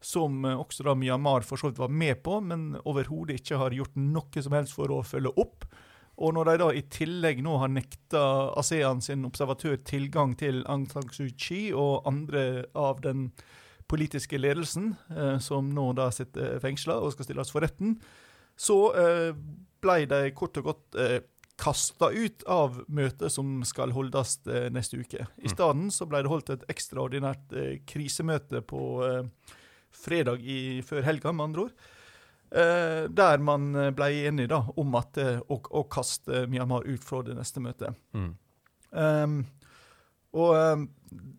som eh, også da Myanmar for så vidt var med på, men overhodet ikke har gjort noe som helst for å følge opp. og når de da i tillegg nå har nekta ASEAN sin observatør tilgang til Aung San Suu Kyi og andre av den politiske ledelsen, eh, som nå da sitter fengsla og skal stilles for retten, så eh, ble de kort og godt eh, kasta ut av møtet som skal holdes eh, neste uke. I mm. stedet så ble det holdt et ekstraordinært eh, krisemøte på eh, fredag i, før helga, med andre ord. Eh, der man eh, ble enig da, om at, eh, å, å, kaste Myanmar ut fra det neste møtet. Mm. Um, og um,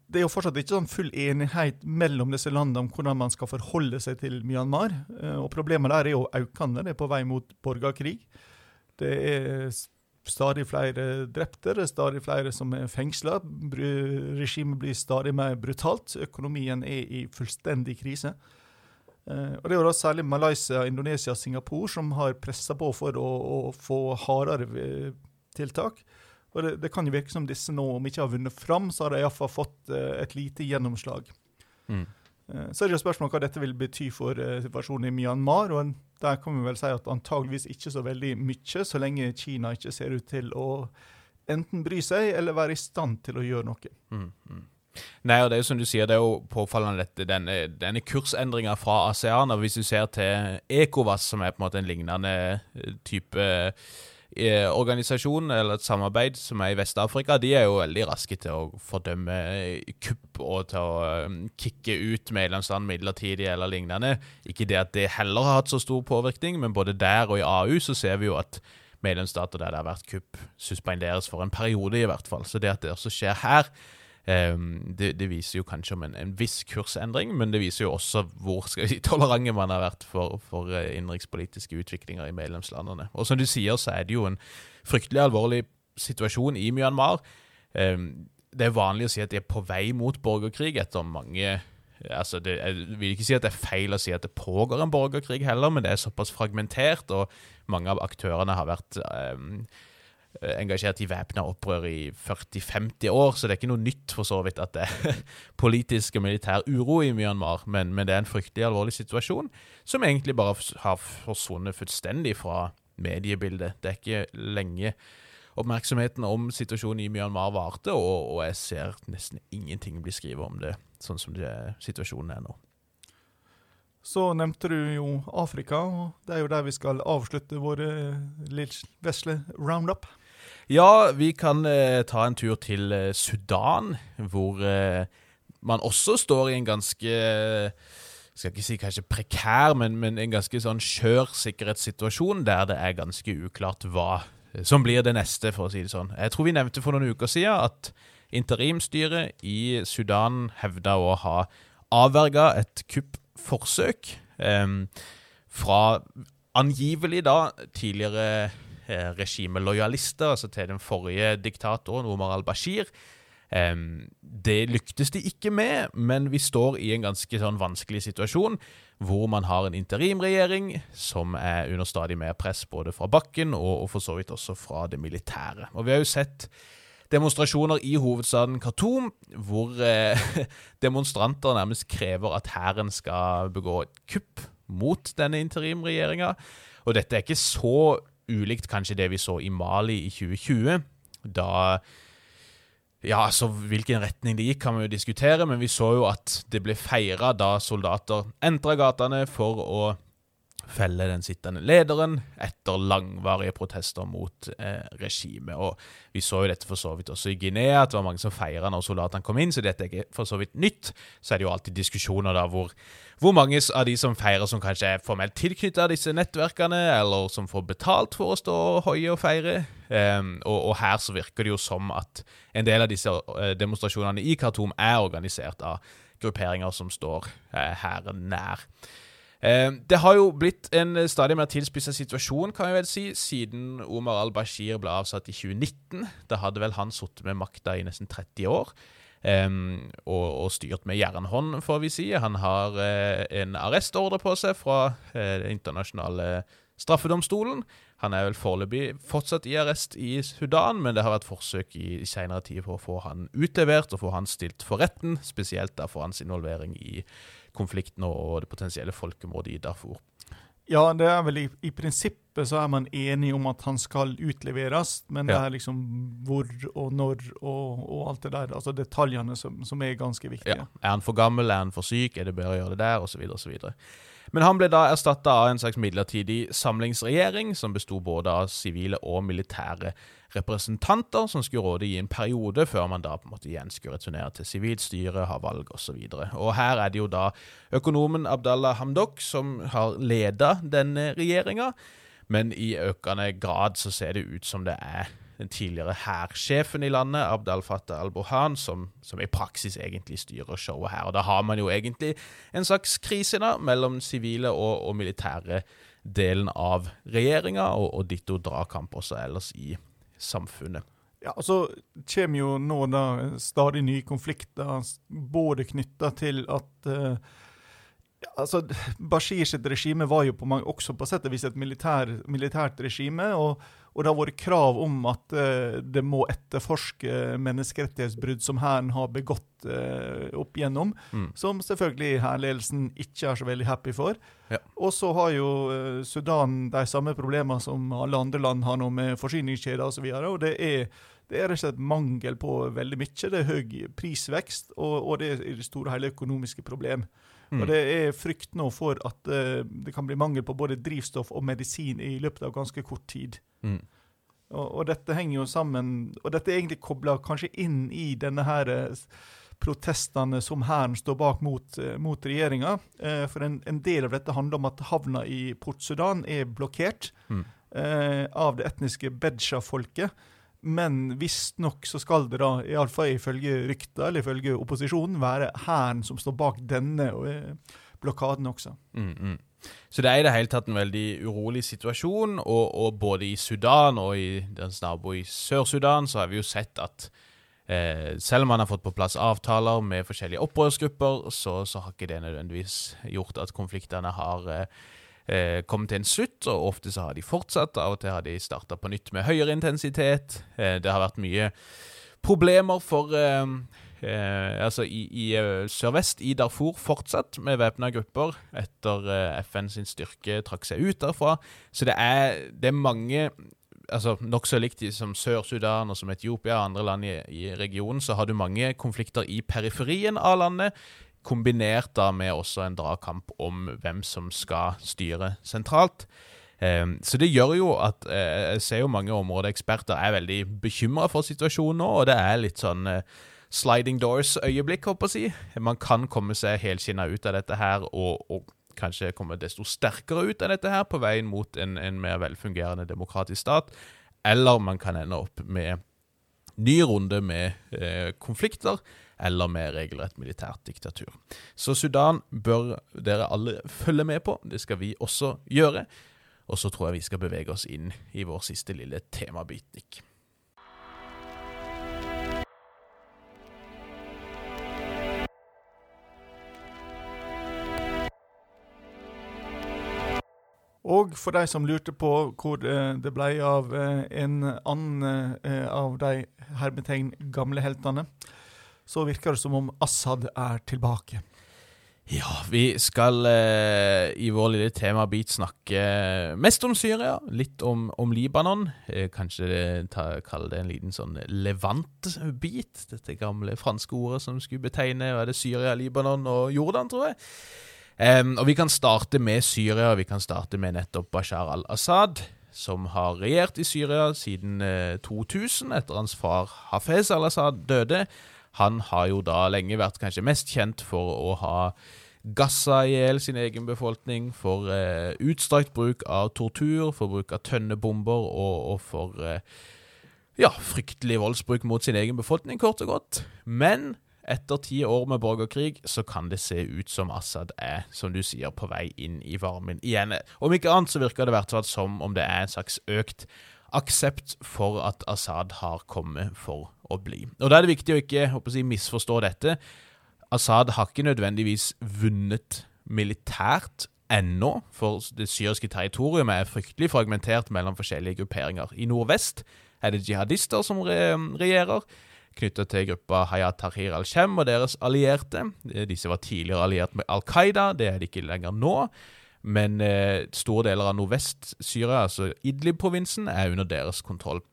Det er jo fortsatt ikke sånn full enighet mellom disse landene om hvordan man skal forholde seg til Myanmar. Uh, og Problemet der er jo økende. Det er på vei mot borgerkrig. Det er stadig flere drepte, det er stadig flere som er fengsla. Regimet blir stadig mer brutalt. Økonomien er i fullstendig krise. Uh, og Det er jo da særlig Malaysia, Indonesia og Singapore som har pressa på for å, å, få hardere eh, tiltak. Og det, det, kan jo virke som disse nå, om ikke har vunnet fram, så har de iallfall fått uh, et lite gjennomslag. Mm. Uh, så er det jo spørsmål hva dette vil bety for situasjonen i Myanmar. og Der kan vi vel si at antageligvis ikke så veldig mye, så lenge Kina ikke ser ut til å enten bry seg eller være i stand til å gjøre noe. Mm, mm. Nei, og det er jo som du sier, det er jo påfallende dette, denne, denne kursendringa fra ASEAN. og Hvis du ser til ECOWAS, som er på en måte en lignende eh, type eh, organisasjon eller et samarbeid som er i Vest-Afrika, de er jo veldig raske til å fordømme eh, kupp og til å um, kicke ut medlemsland midlertidig eller lignende. Ikke det at det heller har hatt så stor påvirkning, men både der og i AU så ser vi jo at medlemsstater der det har vært kupp, suspenderes for en periode, i hvert fall. Så det at det også skjer her, det, det, viser jo kanskje om en, en, viss kursendring, men det viser jo også hvor skal si, tolerante man har vært for, for uh, innenrikspolitiske utviklinger i medlemslandene. Og som du sier, så er det jo en fryktelig alvorlig situasjon i Myanmar. Um, det er vanlig å si at de er på vei mot borgerkrig etter mange altså det, Jeg vil ikke si at det er feil å si at det pågår en borgerkrig heller, men det er såpass fragmentert, og mange av aktørene har vært um, Eh, engasjert i væpna opprør i 40-50 år, så det er ikke noe nytt for så vidt at det er politisk og militær uro i Myanmar, men, men, det er en fryktelig alvorlig situasjon som egentlig bare har forsvunnet fullstendig fra mediebildet. Det er ikke lenge oppmerksomheten om situasjonen i Myanmar varte, og, og jeg ser nesten ingenting bli skrevet om det, sånn som det, situasjonen er nå. Så nevnte du jo Afrika, og det er jo der vi skal avslutte vår vesle roundup. Ja, vi kan eh, ta en tur til eh, Sudan, hvor eh, man også står i en ganske skal ikke si kanskje prekær, men, men en ganske sånn skjør sikkerhetssituasjon der det er ganske uklart hva som blir det neste, for å si det sånn. Jeg tror vi nevnte for noen uker siden at interimstyret i Sudan hevda å ha avverga et kuppforsøk eh, fra angivelig da tidligere Eh, regimelojalister, altså til den forrige diktatoren, Omar al-Bashir. det lyktes de ikke med, men vi står i en ganske sånn vanskelig situasjon, hvor man har en interimregjering som er under stadig mer press både fra bakken og, og for så vidt også fra det militære. Og Vi har jo sett demonstrasjoner i hovedstaden Khartoum, hvor eh, demonstranter nærmest krever at hæren skal begå et kupp mot denne interimregjeringa. Og dette er ikke så ulikt kanskje det vi så i Mali i 2020. Da Ja, altså hvilken retning det gikk, kan vi jo diskutere, men vi så jo at det ble feira da soldater entra gatene for å felle den sittende lederen etter langvarige protester mot eh, regimet. Og Vi så jo dette for så vidt også i Guinea, at det var mange som feira når soldatene kom inn, så dette er ikke for så vidt nytt. Så er det jo alltid diskusjoner da hvor, hvor mange av de som feirer, som kanskje er formelt tilknytta disse nettverkene, eller som får betalt for å stå hoie og feire. Um, og, og, her så virker det jo som at en del av disse uh, demonstrasjonene i Khartoum er organisert av grupperinger som står uh, her nær. Eh, det har jo blitt en stadig mer tilspissa situasjon, kan jeg vel si, siden Omar al-Bashir ble avsatt i 2019. Da hadde vel han sittet med makta i nesten 30 år. Um, og, og, styrt med jernhånd, får vi si. Han har uh, en arrestordre på seg fra uh, internasjonale straffedomstolen. Han er vel foreløpig fortsatt i arrest i Sudan, men det har vært forsøk i, i senere tid for å få han utlevert og få han stilt for retten, spesielt da for hans involvering i konflikten og det potensielle folkemordet i Darfur. Ja, det er vel i, i prinsippet så er man enig om at han skal utleveres, men ja. det er liksom hvor og når og, og, alt det der, altså detaljene som, som er ganske viktige. Ja. Er han for gammel, er han for syk, er det bedre å gjøre det der, osv., osv. Men han ble da erstatta av en slags midlertidig samlingsregjering, som besto både av sivile og militære representanter, som skulle råde i en periode, før man da på en måte igjen skulle returnere til sivilt styre, ha valg osv. Og, så og her er det jo da økonomen Abdallah Hamdok som har leda denne regjeringa, men i økende grad så ser det ut som det er den tidligere hærsjefen i landet, Abdel Fattah al-Bohan, som, som, i praksis egentlig styrer showet her. Og Da har man jo egentlig en slags krise da, mellom sivile og, og militære delen av regjeringa, og, og ditto dragkamp også ellers i samfunnet. Ja, og Så kommer jo nå da stadig nye konflikter, både knytta til at uh, altså, Bashir sitt regime var jo på mange, også på sett og vis et militær, militært regime. og og det har vært krav om at uh, det må etterforske menneskerettighetsbrudd som Hæren har begått uh, opp igjennom, mm. som selvfølgelig hærledelsen ikke er så veldig happy for. Ja. Og så har jo uh, Sudan de samme problemene som alle andre land har nå med forsyningskjeder osv. Og, så og det er, det er rett og slett mangel på veldig mye. Det er høy prisvekst, og, og det er i det store hele økonomiske problem. Mm. Og Det er frykt nå for at uh, det kan bli mangel på både drivstoff og medisin i løpet av ganske kort tid. Mm. Og, og, dette henger jo sammen Og dette er egentlig kobla kanskje inn i denne her uh, protestene som Hæren står bak mot, uh, mot regjeringa. for en, en, del av dette handler om at havna i Port Sudan er blokkert mm. av det etniske Bedsha-folket. Men visstnok så skal det da, iallfall ifølge rykter eller ifølge opposisjonen, være hæren som står bak denne eh, blokaden også. Mm, mm. Så det er i det hele tatt en veldig urolig situasjon, og, og både i Sudan og i dens nabo i Sør-Sudan så har vi jo sett at eh, selv om man har fått på plass avtaler med forskjellige opprørsgrupper, så, så har ikke det nødvendigvis gjort at konfliktene har eh, eh, kommet til en slutt, og ofte så har de fortsatt. Av og til har de starta på nytt med høyere intensitet. Eh, det har vært mye problemer for eh, eh altså i, i uh, sørvest i Darfur fortsatt med væpna grupper etter eh, FN sin styrke trakk seg ut derfra. Så det er, det er mange altså Nokså likt som Sør-Sudan og som Etiopia og andre land i, i, regionen, så har du mange konflikter i periferien av landet kombinert da med også en dragkamp om hvem som skal styre sentralt. Um, så det gjør jo at uh, jeg ser jo mange områdeeksperter er veldig bekymra for situasjonen nå, og det er litt sånn sliding doors-øyeblikk, håper jeg å si. Man kan komme seg helskinna ut av dette her, og, og, kanskje komme desto sterkere ut av dette her på veien mot en, en mer velfungerende demokratisk stat. Eller man kan ende opp med ny runde med eh, konflikter eller med regelrett militært diktatur. Så Sudan bør dere alle følge med på. Det skal vi også gjøre. Og så tror jeg vi skal bevege oss inn i vår siste lille temabit, Og for de som lurte på hvor det ble av eh, en annen eh, av de hermetegn gamle heltene, så virker det som om Assad er tilbake. Ja, vi skal eh, i vår lille temabit snakke mest om Syria, litt om, om Libanon. Eh, kanskje ta, kalle det en liten sånn levant-bit, dette gamle franske ordet som skulle betegne hva er det Syria, Libanon og Jordan, tror jeg. Um, og Vi kan starte med Syria, og vi kan starte med nettopp Bashar al-Assad, som har regjert i Syria siden uh, 2000, etter hans far Hafez al-Assad døde. Han har jo da lenge vært kanskje mest kjent for å ha gassa i hjel sin egen befolkning, for uh, utstrakt bruk av tortur, for bruk av tønnebomber og, og for uh, ja, fryktelig voldsbruk mot sin egen befolkning, kort og godt. Men etter ti år med borgerkrig så kan det se ut som Assad er, som du sier, på vei inn i varmen igjen. Om ikke annet så virker det hvert fall som om det er en slags økt aksept for at Assad har kommet for å bli. Og Da er det viktig å ikke håper jeg, misforstå dette. Assad har ikke nødvendigvis vunnet militært ennå, for det syriske territoriet er fryktelig fragmentert mellom forskjellige grupperinger. I nordvest er det jihadister som regjerer, knytta til gruppa Hayat Tahrir al-Shem og deres allierte. Disse var tidligere alliert med Al Qaida, det er de ikke lenger nå. men eh, store deler av Nordvest-Syria, altså Idlib-provinsen, er under deres kontroll.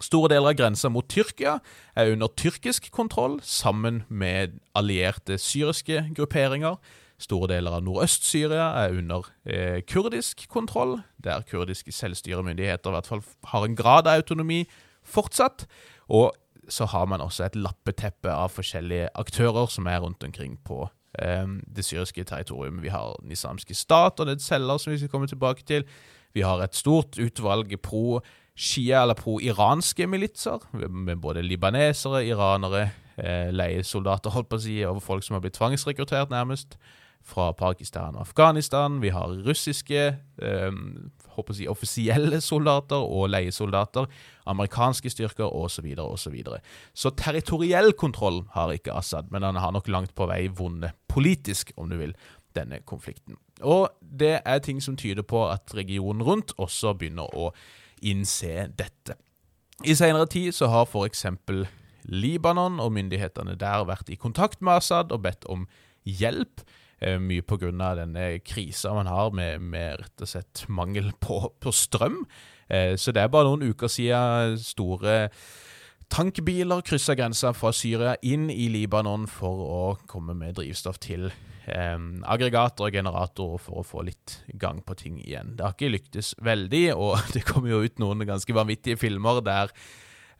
Store deler av grensa mot Tyrkia er under tyrkisk kontroll, sammen med allierte syriske grupperinger. Store deler av Nordøst-Syria er under eh, kurdisk kontroll, der kurdiske selvstyremyndigheter i hvert fall har en grad av autonomi fortsatt. Og så har man også et lappeteppe av forskjellige aktører som er rundt omkring på um, det syriske territorium. Vi har den islamske stat og dets celler, som vi skal komme tilbake til. Vi har et stort utvalg pro shia- eller pro-iranske militser, med både libanesere, iranere, eh, leiesoldater, holdt på å si, og folk som har blitt tvangsrekruttert, nærmest fra Pakistan og Afghanistan. Vi har russiske eh, håper å si, offisielle soldater og leiesoldater, amerikanske styrker osv. Så, videre, så territoriell kontroll har ikke Assad, men han har nok langt på vei vunnet politisk, om du vil, denne konflikten. Og det er ting som tyder på at regionen rundt også begynner å innse dette. I senere tid så har f.eks. Libanon og myndighetene der vært i kontakt med Assad og bedt om hjelp. Eh, mye pga. denne krisa man har med, med, rett og slett mangel på, på strøm. Eh, så det er bare noen uker siden store tankbiler kryssa grensa fra Syria inn i Libanon for å komme med drivstoff til eh, aggregater og generatorer for å få litt gang på ting igjen. Det har ikke lyktes veldig, og det kommer jo ut noen ganske vanvittige filmer der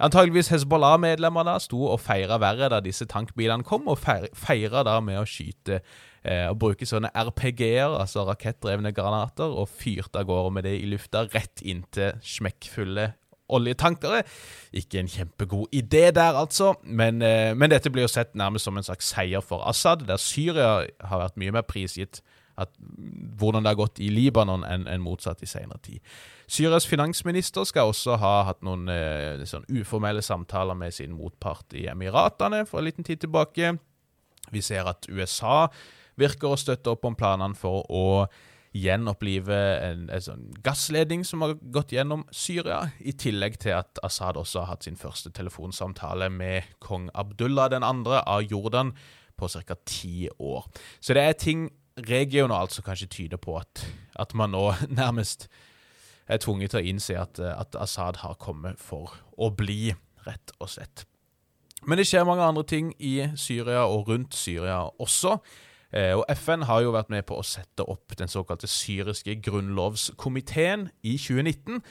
Antageligvis Hezbollah-medlemmene sto og feira verre da disse tankbilene kom, og feira da med å skyte eh, og bruke sånne RPG-er, altså rakettdrevne granater, og fyrte av gårde med det i lufta rett inntil smekkfulle oljetankere. Ikke en kjempegod idé der, altså, men, eh, men, dette blir jo sett nærmest som en slags seier for Assad, der Syria har vært mye mer prisgitt at, hvordan det har gått i Libanon enn en motsatt i senere tid. Syrias finansminister skal også ha hatt noen eh, sånn uformelle samtaler med sin motpart i Emiratene for en liten tid tilbake. Vi ser at USA virker å støtte opp om planene for å gjenopplive en, en sånn gassledning som har gått gjennom Syria, i tillegg til at Assad også har hatt sin første telefonsamtale med kong Abdullah 2. av Jordan på ca. ti år. Så det er ting regionalt som kanskje tyder på at, at man nå nærmest er tvunget til å innse at, at Assad har kommet for å bli, rett og slett. Men det skjer mange andre ting i Syria og rundt Syria også. Eh, og FN har jo vært med på å sette opp den såkalte syriske grunnlovskomiteen i 2019,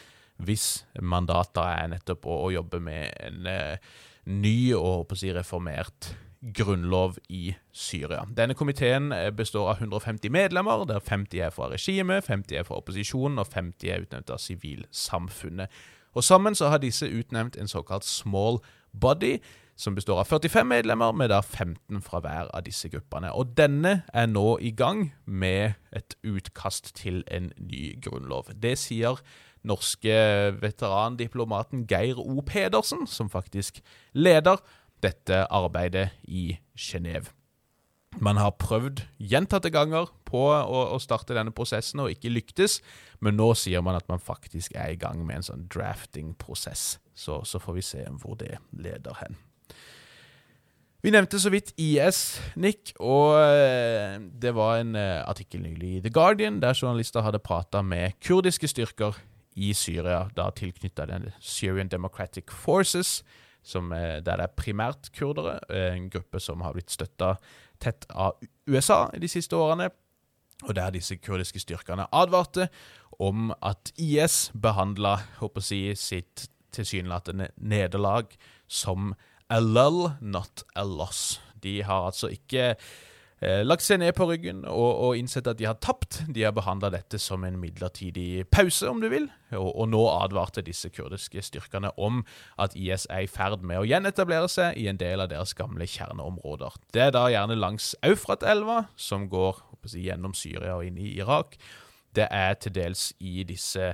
hvis mandatet er nettopp å, å jobbe med en eh, ny og si, reformert grunnlov i Syria. Denne komiteen eh, består av 150 medlemmer, der 50 er fra regimet, 50 er fra opposisjonen og 50 er utnevnt av sivilsamfunnet. Og Sammen så har disse utnevnt en såkalt small body, som består av 45 medlemmer, med da 15 fra hver av disse gruppene. Og denne er nå i gang med et utkast til en ny grunnlov. Det sier norske veterandiplomaten Geir O. Pedersen, som faktisk leder dette arbeidet i Genéve. Man har prøvd gjentatte ganger på å, starte denne prosessen og ikke lyktes, men nå sier man at man faktisk er i gang med en sånn drafting-prosess. Så, så får vi se hvor det leder hen. Vi nevnte så vidt IS, Nick, og eh, det var en eh, artikkel nylig i The Guardian der journalister hadde prata med kurdiske styrker i Syria, da tilknytta den Syrian Democratic Forces, som, der det er primært kurdere, eh, en gruppe som har blitt støtta tett av USA de siste årene. Og der disse kurdiske styrkene advarte om at IS behandla si, sitt tilsynelatende nederlag som a lull, not a loss. De har altså ikke eh, lagt seg ned på ryggen og, og, innsett at de har tapt. De har behandla dette som en midlertidig pause, om du vil, og, og, nå advarte disse kurdiske styrkene om at IS er i ferd med å gjenetablere seg i en del av deres gamle kjerneområder. Det er da gjerne langs Eufrat-elva, som går si, gjennom Syria og inn i Irak. Det er til dels i disse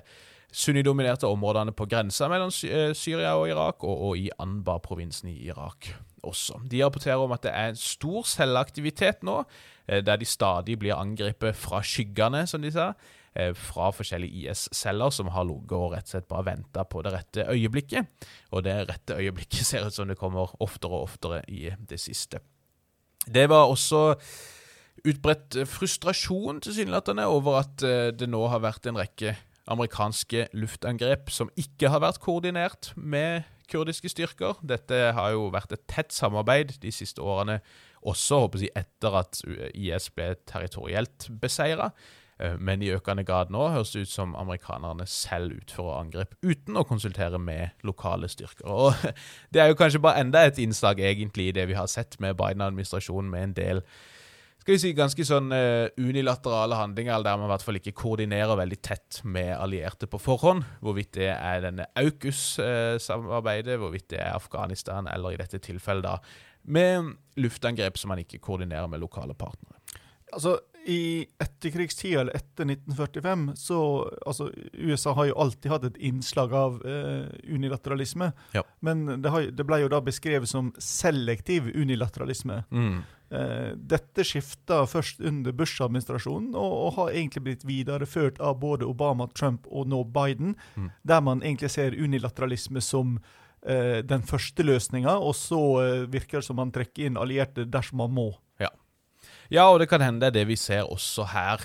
sunnidominerte områdene på grensa mellom eh, Syria og Irak, og, og i Anbar-provinsen i Irak også. De rapporterer om at det er stor selvaktivitet nå, eh, der de stadig blir angrepet fra skyggene, som de sa, eh, fra forskjellige IS-celler som har ligget og rett og slett bare venta på det rette øyeblikket. Og det rette øyeblikket ser ut som det kommer oftere og oftere i det siste. Det var også utbredt frustrasjon tilsynelatende over at det nå har vært en rekke amerikanske luftangrep som ikke har vært koordinert med kurdiske styrker. Dette har jo vært et tett samarbeid de siste årene, også håper jeg, etter at IS ble territorielt beseira. Eh, men i økende grad nå høres det ut som amerikanerne selv utfører angrep uten å konsultere med lokale styrker. Og Det er jo kanskje bare enda et innslag egentlig i det vi har sett med Biden-administrasjonen, med en del skal vi si, ganske sånn uh, unilaterale handlinger, der man i hvert fall ikke koordinerer veldig tett med allierte på forhånd. Hvorvidt det er denne AUKUS-samarbeidet, uh, hvorvidt det er Afghanistan, eller i dette tilfellet da med luftangrep som man ikke koordinerer med lokale partnere. Altså, i etterkrigstida, eller etter 1945, så altså, USA har jo alltid hatt et innslag av eh, unilateralisme. Ja. Men det, har, det, ble jo da beskrevet som selektiv unilateralisme. Mm. Eh, dette skifta først under Bush-administrasjonen, og, og, har egentlig blitt videreført av både Obama, Trump og nå Biden, mm. der man egentlig ser unilateralisme som eh, den første løsninga, og så eh, virker det som man trekker inn allierte dersom man må. Ja, og det kan hende det er det vi ser også her.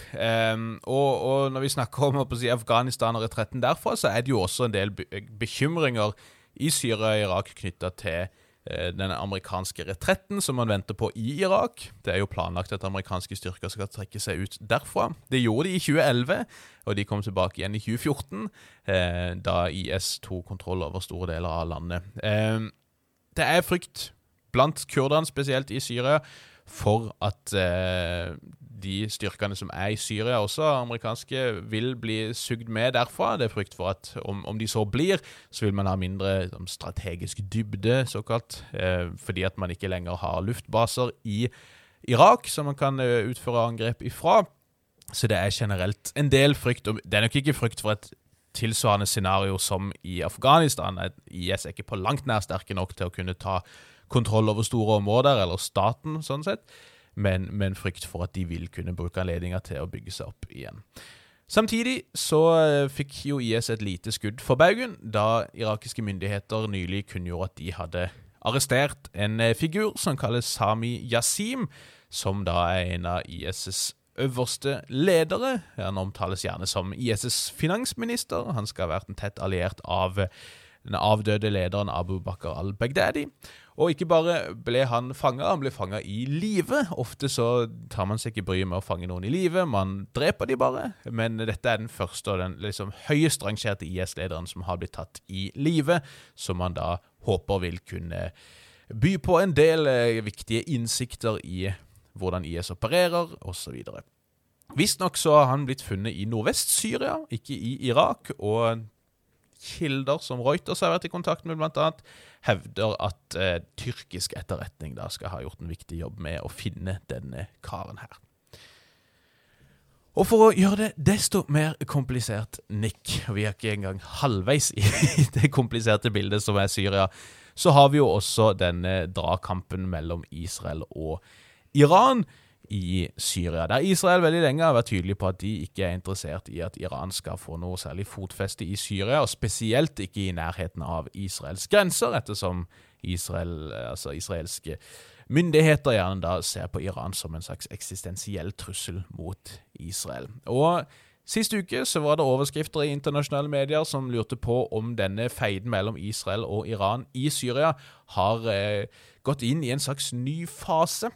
Um, og, og, når vi snakker om si, Afghanistan og retretten derfra, så er det jo også en del bekymringer i Syria og Irak knytta til uh, den amerikanske retretten som man venter på i Irak. Det er jo planlagt at amerikanske styrker skal trekke seg ut derfra. Det gjorde de i 2011, og de kom tilbake igjen i 2014, uh, eh, da IS tok kontroll over store deler av landet. Uh, det er frykt blant kurderne, spesielt i Syria for at eh, de styrkene som er i Syria, også amerikanske, vil bli sugd med derfra. Det er frykt for at om, om de så blir, så vil man ha mindre sånn, strategisk dybde, såkalt, eh, fordi at man ikke lenger har luftbaser i Irak som man kan eh, utføre angrep ifra. Så det er generelt en del frykt. Det er nok ikke frykt for et tilsvarende scenario som i Afghanistan. IS er ikke på langt nær sterke nok til å kunne ta kontroll over store områder, eller staten, sånn sett, men en frykt for at de vil kunne bruke anledninga til å bygge seg opp igjen. Samtidig så eh, fikk jo IS et lite skudd for baugen da irakiske myndigheter nylig kunngjorde at de hadde arrestert en eh, figur som kalles Sami Yasim, som da er en av IS' øverste ledere. Han omtales gjerne som IS' finansminister. Han skal ha vært en tett alliert av den avdøde lederen Abu Bakar al-Baghdadi. Og ikke bare ble han fanga, han ble fanga i live. Ofte så tar man seg ikke bryet med å fange noen i live, man dreper de bare. Men dette er den første og den liksom høyest rangerte IS-lederen som har blitt tatt i live, som man da håper vil kunne by på en del eh, viktige innsikter i hvordan IS opererer, osv. Visstnok så har han blitt funnet i Nordvest-Syria, ikke i Irak. og kilder som Reuters har vært i kontakt med, annet, hevder at eh, tyrkisk etterretning da skal ha gjort en viktig jobb med å finne denne karen her. Og for å gjøre det desto mer komplisert, Nick, og vi er ikke engang halvveis i det kompliserte bildet som er Syria, så har vi jo også denne dragkampen mellom Israel og Iran i Syria, der Israel veldig lenge har vært tydelig på at de ikke er interessert i at Iran skal få noe særlig fotfeste i Syria, og spesielt ikke i nærheten av Israels grenser, ettersom Israel, altså israelske myndigheter gjerne da ser på Iran som en slags eksistensiell trussel mot Israel. Og Sist uke så var det overskrifter i internasjonale medier som lurte på om denne feiden mellom Israel og Iran i Syria har eh, gått inn i en slags ny fase.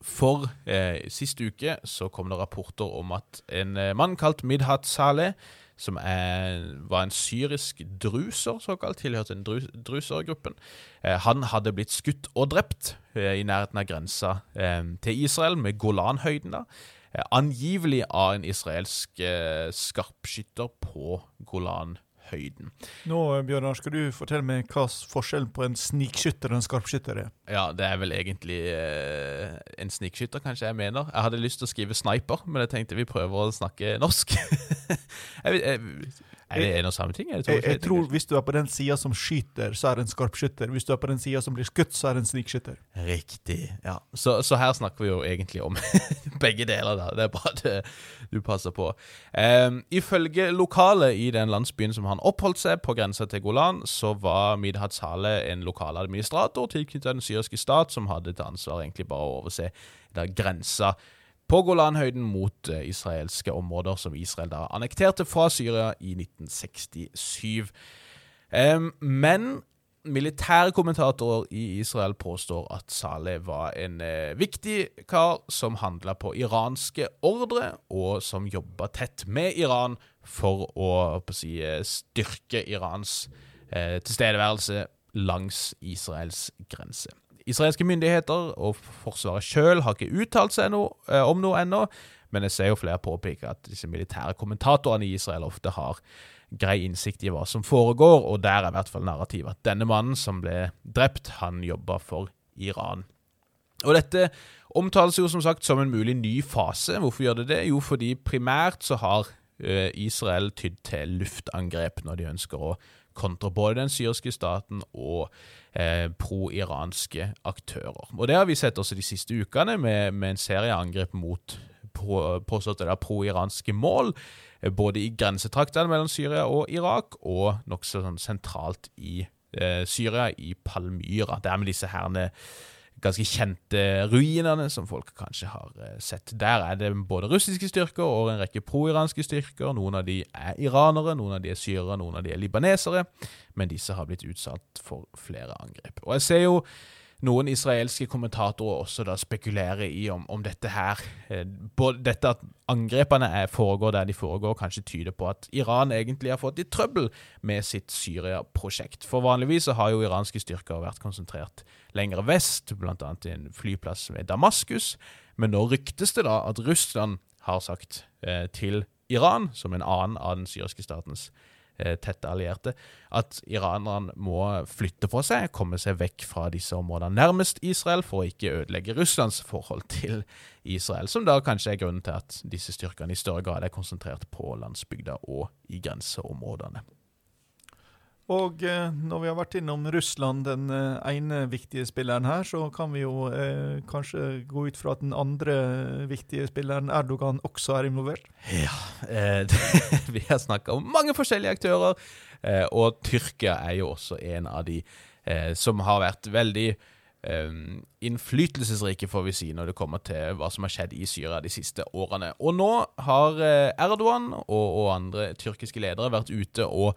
For eh, sist uke så kom det rapporter om at en eh, mann kalt Midhat Saleh, som er, var en syrisk druser, såkalt, tilhørte den drus, drusergruppen, eh, han hadde blitt skutt og drept eh, i nærheten av grensa eh, til Israel, med Golanhøyden. da, eh, Angivelig av en israelsk skarpskytter på Golanhøyden høyden. Nå Bjørnar, skal du fortelle meg hva forskjellen på en snikskytter og en skarpskytter er? Ja, det er vel egentlig eh, en snikskytter, kanskje jeg mener. Jeg hadde lyst til å skrive sniper, men jeg tenkte vi prøver å snakke norsk. jeg, jeg, er det en og samme ting? Jeg, jeg, tror Hvis du er på den sida som skyter, så er det en skarpskytter. Hvis du er på den sida som blir skutt, så er det en snikskytter. Riktig. ja. Så, så, her snakker vi jo egentlig om begge deler. da. Det er bra det du passer på. Um, ifølge lokalet i den landsbyen som han oppholdt seg, på grensa til Golan, så var Midhat Saleh en lokal administrator tilknyttet den syriske stat, som hadde til ansvar egentlig bare å overse grensa på Golanhøyden mot eh, israelske områder som Israel da annekterte fra Syria i 1967. Um, men militære kommentatorer i Israel påstår at Saleh var en eh, viktig kar som handla på iranske ordre, og som jobba tett med Iran for å, å si, eh, styrke Irans tilstedeværelse langs Israels grense. Israelske myndigheter og Forsvaret sjøl har ikke uttalt seg no, eh, om noe ennå, men jeg ser jo flere påpeke at disse militære kommentatorene i Israel ofte har grei innsikt i hva som foregår, og der er i hvert fall narrativet at denne mannen som ble drept, han jobba for Iran. Og dette omtales jo som sagt som en mulig ny fase. Hvorfor gjør det det? Jo, fordi primært så har eh, Israel tydd til luftangrep når de ønsker å kontre både den syriske staten og eh, pro-iranske aktører. Og Det har vi sett også de siste ukene, med, med en serie angrep mot påstått pro-iranske mål. Eh, både i grensetraktene mellom Syria og Irak, og nokså sånn sentralt i eh, Syria, i Palmyra. Der med disse herne ganske kjente ruinene som folk kanskje har eh, sett. Der er det både russiske styrker og en rekke pro-iranske styrker. Noen av de er iranere, noen av de er syrere, noen av de er libanesere. Men disse har blitt utsatt for flere angrep. Og jeg ser jo noen israelske kommentatorer også da spekulerer i om, om dette her eh, både Dette at angrepene foregår der de foregår, kanskje tyder på at Iran egentlig har fått litt trøbbel med sitt Syria-prosjekt. For vanligvis så har jo iranske styrker vært konsentrert lenger vest, bl.a. i en flyplass ved Damaskus. Men nå ryktes det da at Russland har sagt eh, til Iran, som en annen av den syriske statens tette allierte, at iranerne må flytte på seg, komme seg vekk fra disse områdene nærmest Israel, for å ikke ødelegge Russlands forhold til Israel, som da kanskje er grunnen til at disse styrkene i større grad er konsentrert på landsbygda og i grenseområdene. Og eh, når vi har vært innom Russland, den eh, ene viktige spilleren her, så kan vi jo eh, kanskje gå ut fra at den andre viktige spilleren, Erdogan, også er involvert? Ja, eh, vi har snakka om mange forskjellige aktører, eh, og Tyrkia er jo også en av de eh, som har vært veldig innflytelsesrike, får vi si, når det kommer til hva som har skjedd i Syria de siste årene. Og nå har Erdogan og, og andre tyrkiske ledere vært ute og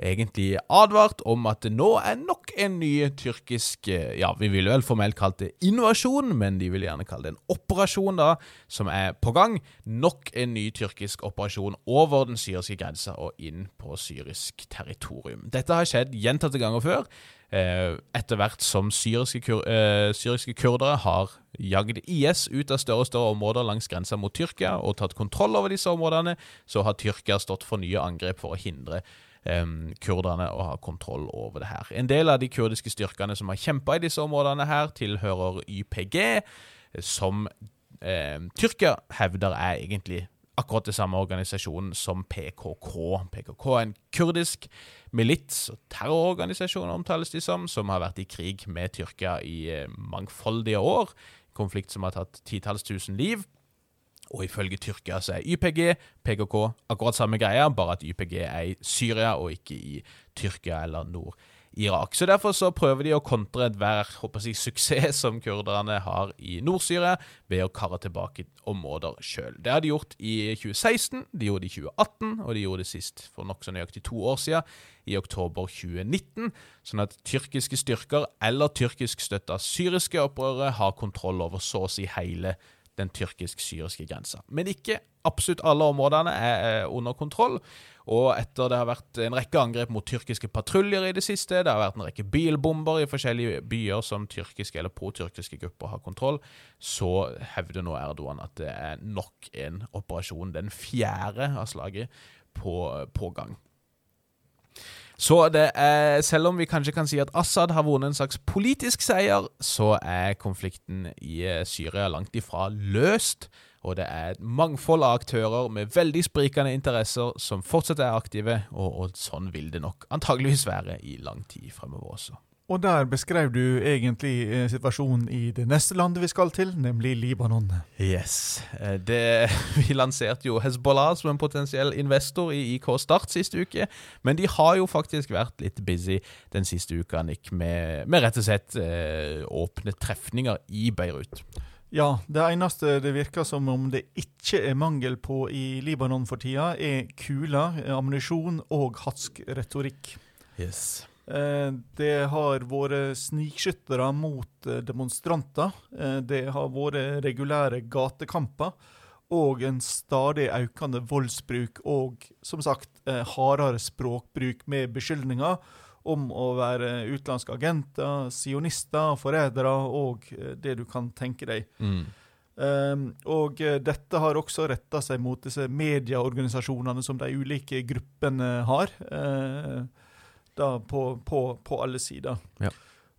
egentlig advart om at det nå er nok en ny tyrkisk eh, Ja, vi ville vel formelt kalt det invasjon, men de vil gjerne kalle det en operasjon, da, som er på gang. Nok en ny tyrkisk operasjon over den syriske grensa og inn på syrisk territorium. Dette har skjedd gjentatte ganger før. Eh, etter hvert som syriske, kur eh, syriske kurdere har jagd IS ut av større og større områder langs grensa mot Tyrkia og tatt kontroll over disse områdene, så har Tyrkia stått for nye angrep for å hindre kurderne å ha kontroll over det her. En del av de kurdiske styrkene som har kjempa i disse områdene, her tilhører YPG, som eh, Tyrkia hevder er egentlig akkurat det samme organisasjonen som PKK. PKK er en kurdisk milits- og terrororganisasjon, omtales de som, som har vært i krig med Tyrkia i mangfoldige år. Konflikt som har tatt titalls tusen liv. Og ifølge Tyrkia så er YPG, PKK akkurat samme greia, bare at YPG er i Syria og ikke i Tyrkia eller Nord-Irak. Så Derfor så prøver de å kontre enhver si, suksess som kurderne har i Nord-Syria, ved å karre tilbake områder sjøl. Det har de gjort i 2016, de gjorde det i 2018, og de gjorde det sist for nokså nøyaktig to år siden, i oktober 2019. Sånn at tyrkiske styrker eller tyrkisk støtta syriske opprørere har kontroll over så å si hele den tyrkisk-syriske grensa. Men ikke absolutt alle områdene er under kontroll. Og etter det har vært en rekke angrep mot tyrkiske patruljer i det siste, det har vært en rekke bilbomber i forskjellige byer som tyrkiske eller pro-tyrkiske grupper har kontroll, så hevder nå Erdogan at det er nok en operasjon, den fjerde av slaget, på, på gang. Så det er, selv om vi kanskje kan si at Assad har vunnet en slags politisk seier, så er konflikten i eh, Syria langt ifra løst. Og det er et mangfold av aktører med veldig sprikende interesser som fortsatt er aktive, og, og sånn vil det nok antageligvis være i lang tid fremover også. Og der beskrev du egentlig eh, situasjonen i det neste landet vi skal til, nemlig Libanon. Yes. Eh, det, vi lanserte jo Hezbollah som en potensiell investor i IK Start siste uke, men de har jo faktisk vært litt busy den siste uka, Nick, med, med rett og slett eh, åpne trefninger i Beirut. Ja, det eneste det virker som om det ikke er mangel på i Libanon for tida, er kuler, ammunisjon og hatsk retorikk. Yes. Eh, det har vært snikskyttere mot eh, demonstranter. Eh, det har vært regulære gatekamper. Og en stadig økende voldsbruk og som sagt hardere språkbruk med beskyldninger om å være utenlandske agenter, sionister, forrædere og det du kan tenke deg. Mm. Um, og dette har også retta seg mot disse medieorganisasjonene som de ulike gruppene har. Uh, da på, på, på alle sider. Ja.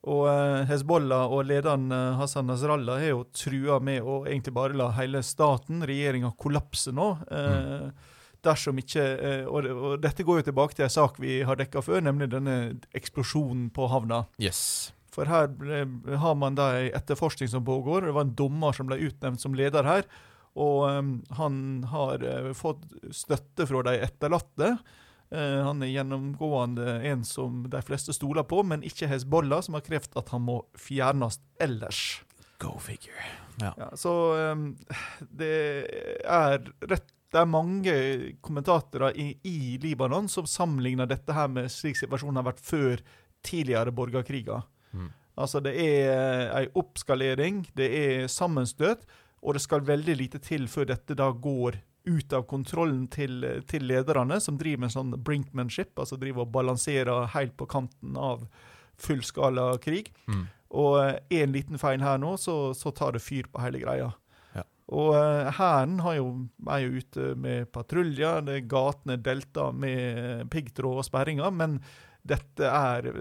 Og uh, Hezbollah og lederen uh, Hassan Nasrallah har jo trua med å egentlig bare la hele staten, regjeringa, kollapse nå. Mm. Dersom ikke og, og, dette går jo tilbake til en sak vi har dekka før, nemlig denne eksplosjonen på havna. Yes. For her ble, har man da ei etterforskning som pågår. Det var en dommer som ble utnevnt som leder her. Og han har fått støtte fra de etterlatte. Eh, han er gjennomgående en som de fleste stoler på, men ikke Hezbollah, som har krevd at han må fjernes ellers. Go figure. Ja. ja så um, det er rett det er mange kommentatorer i, i, Libanon som sammenligner dette her med slik situasjonen har vært før tidligere borgerkriger. Mm. Altså, det er ei oppskalering, det er sammenstøt, og det skal veldig lite til før dette da går ut av kontrollen til, til, lederne, som driver med sånn brinkmanship, altså driver og balanserer helt på kanten av fullskala krig. Mm. Og én eh, liten feil her nå, så, så, tar det fyr på hele greia. Ja. Og uh, Hæren er jo ute med patruljer, er gatene delta med piggtråd og sperringer, men dette er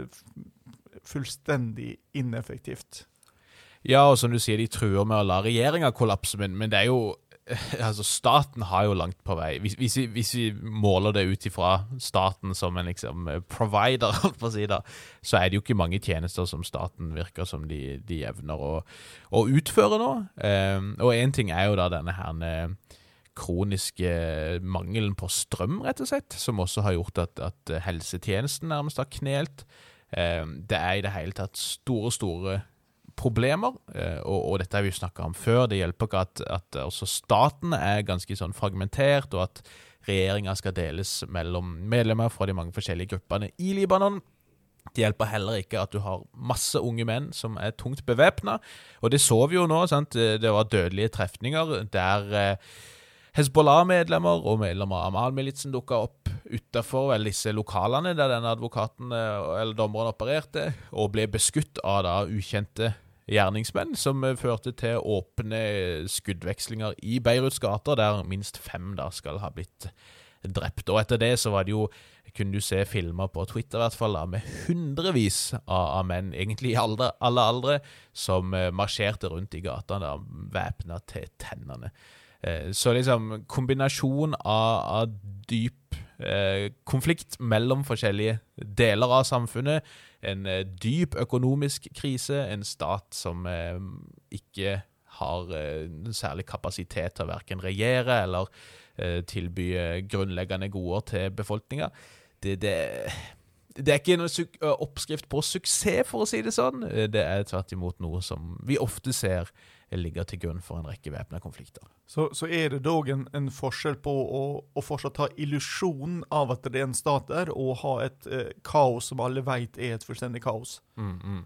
fullstendig ineffektivt. Ja, og som du sier, de truer med å la regjeringa kollapse, men, men, det er jo altså Staten har jo langt på vei Hvis, hvis, vi, hvis vi, måler det ut ifra staten som en liksom provider, på å si det, så er det jo ikke mange tjenester som staten virker som de, de evner å, å, utføre nå. Um, og én ting er jo da denne her kroniske mangelen på strøm, rett og slett, som også har gjort at, at helsetjenesten nærmest har knelt. Um, det er i det hele tatt store, store problemer, eh, og, og dette har vi jo snakka om før. Det hjelper ikke at, at også staten er ganske sånn fragmentert, og at regjeringa skal deles mellom medlemmer fra de mange forskjellige gruppene i Libanon. Det hjelper heller ikke at du har masse unge menn som er tungt bevæpna. Og det så vi jo nå. sant? Det var dødelige trefninger der eh, Hezbollah-medlemmer og medlemmer av Amal-militsen dukka opp utafor disse lokalene der denne advokaten eh, eller dommeren opererte, og ble beskutt av da ukjente gjerningsmenn, som eh, førte til åpne skuddvekslinger i Beiruts gater, der minst fem da skal ha blitt drept. Og etter det så var det jo kunne du se filmer på Twitter i hvert fall da, med hundrevis av, menn, egentlig i alle aldre, som uh, marsjerte rundt i gatene væpna til tennene. Uh, så liksom kombinasjon av, av dyp eh, konflikt mellom forskjellige deler av samfunnet en eh, dyp økonomisk krise, en stat som eh, ikke har eh, særlig kapasitet til å verken regjere eller tilby grunnleggende goder til befolkninga. Det, det, det, er ikke en oppskrift på suksess, for å si det sånn. Det er tvert imot noe som vi ofte ser ligger til grunn for en rekke væpna konflikter. Så, så, er det dog en, en forskjell på å, å, fortsatt ha illusjonen av at det er en stat der, og ha et eh, kaos som alle vet er et fullstendig kaos. Mm, mm.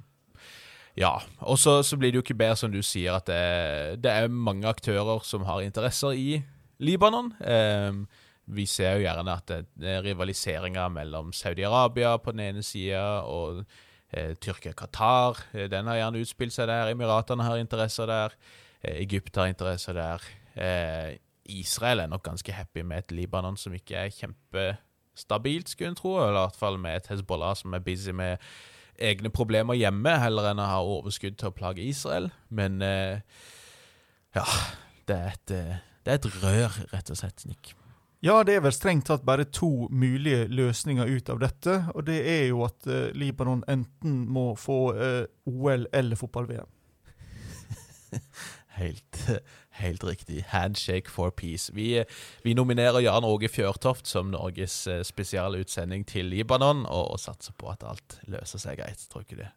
Ja, og så, så, blir det jo ikke bedre, som du sier, at det, det er mange aktører som har interesser i Libanon. Eh, vi ser jo gjerne at det, er rivaliseringer mellom Saudi-Arabia på den ene sida og Tyrkia-Qatar, eh, den har gjerne utspilt seg der. Emiratene har interesser der. Eh, Egypt har interesser der. Israel er nok ganske happy med et Libanon som ikke er kjempestabilt, skulle en tro. Eller i hvert fall med et Hezbollah som er busy med egne problemer hjemme, heller enn å ha overskudd til å plage Israel. Men ja, det er et, det er et rør, rett og slett, Nick. Ja, det er vel strengt tatt bare to mulige løsninger ut av dette. Og det er jo at eh, Libanon enten må få eh, OL eller fotball-VM. helt, helt, riktig. Handshake for peace. Vi, vi nominerer Jan Åge Fjørtoft som Norges uh, spesialutsending til Libanon, og, og, satser på at alt løser seg greit. Tror ikke det.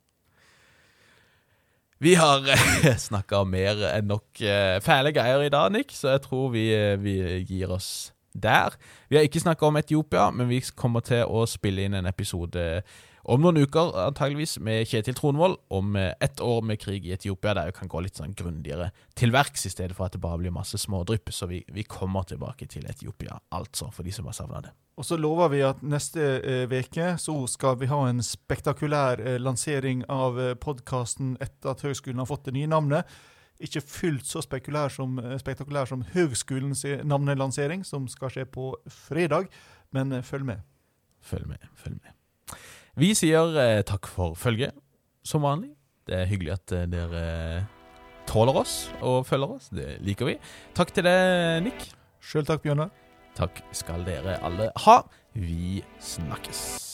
Vi har eh, snakka mer enn nok eh, fæle greier i dag, Nick, så jeg tror vi, eh, vi gir oss der. Vi har ikke snakka om Etiopia, men vi kommer til å spille inn en episode om noen uker, antageligvis, med Kjetil Tronvold om ett år med krig i Etiopia, der vi kan gå litt sånn grundigere til verks, i stedet for at det bare blir masse smådrypp. Så vi, vi kommer tilbake til Etiopia, altså, for de som har savna det. Og så lover vi at neste uke eh, så skal vi ha en spektakulær eh, lansering av eh, podkasten etter at høgskolen har fått det nye navnet ikke fullt så som, eh, spektakulær som høgskolens navnelansering, som skal skje på fredag. Men eh, følg med. Følg med, følg med. Vi sier eh, takk for følget, som vanlig. Det er hyggelig at eh, dere eh, tåler oss og følger oss. Det liker vi. Takk til deg, Nick. Sjøl takk, Bjørnar. Takk skal dere alle ha. Vi snakkes.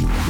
Thank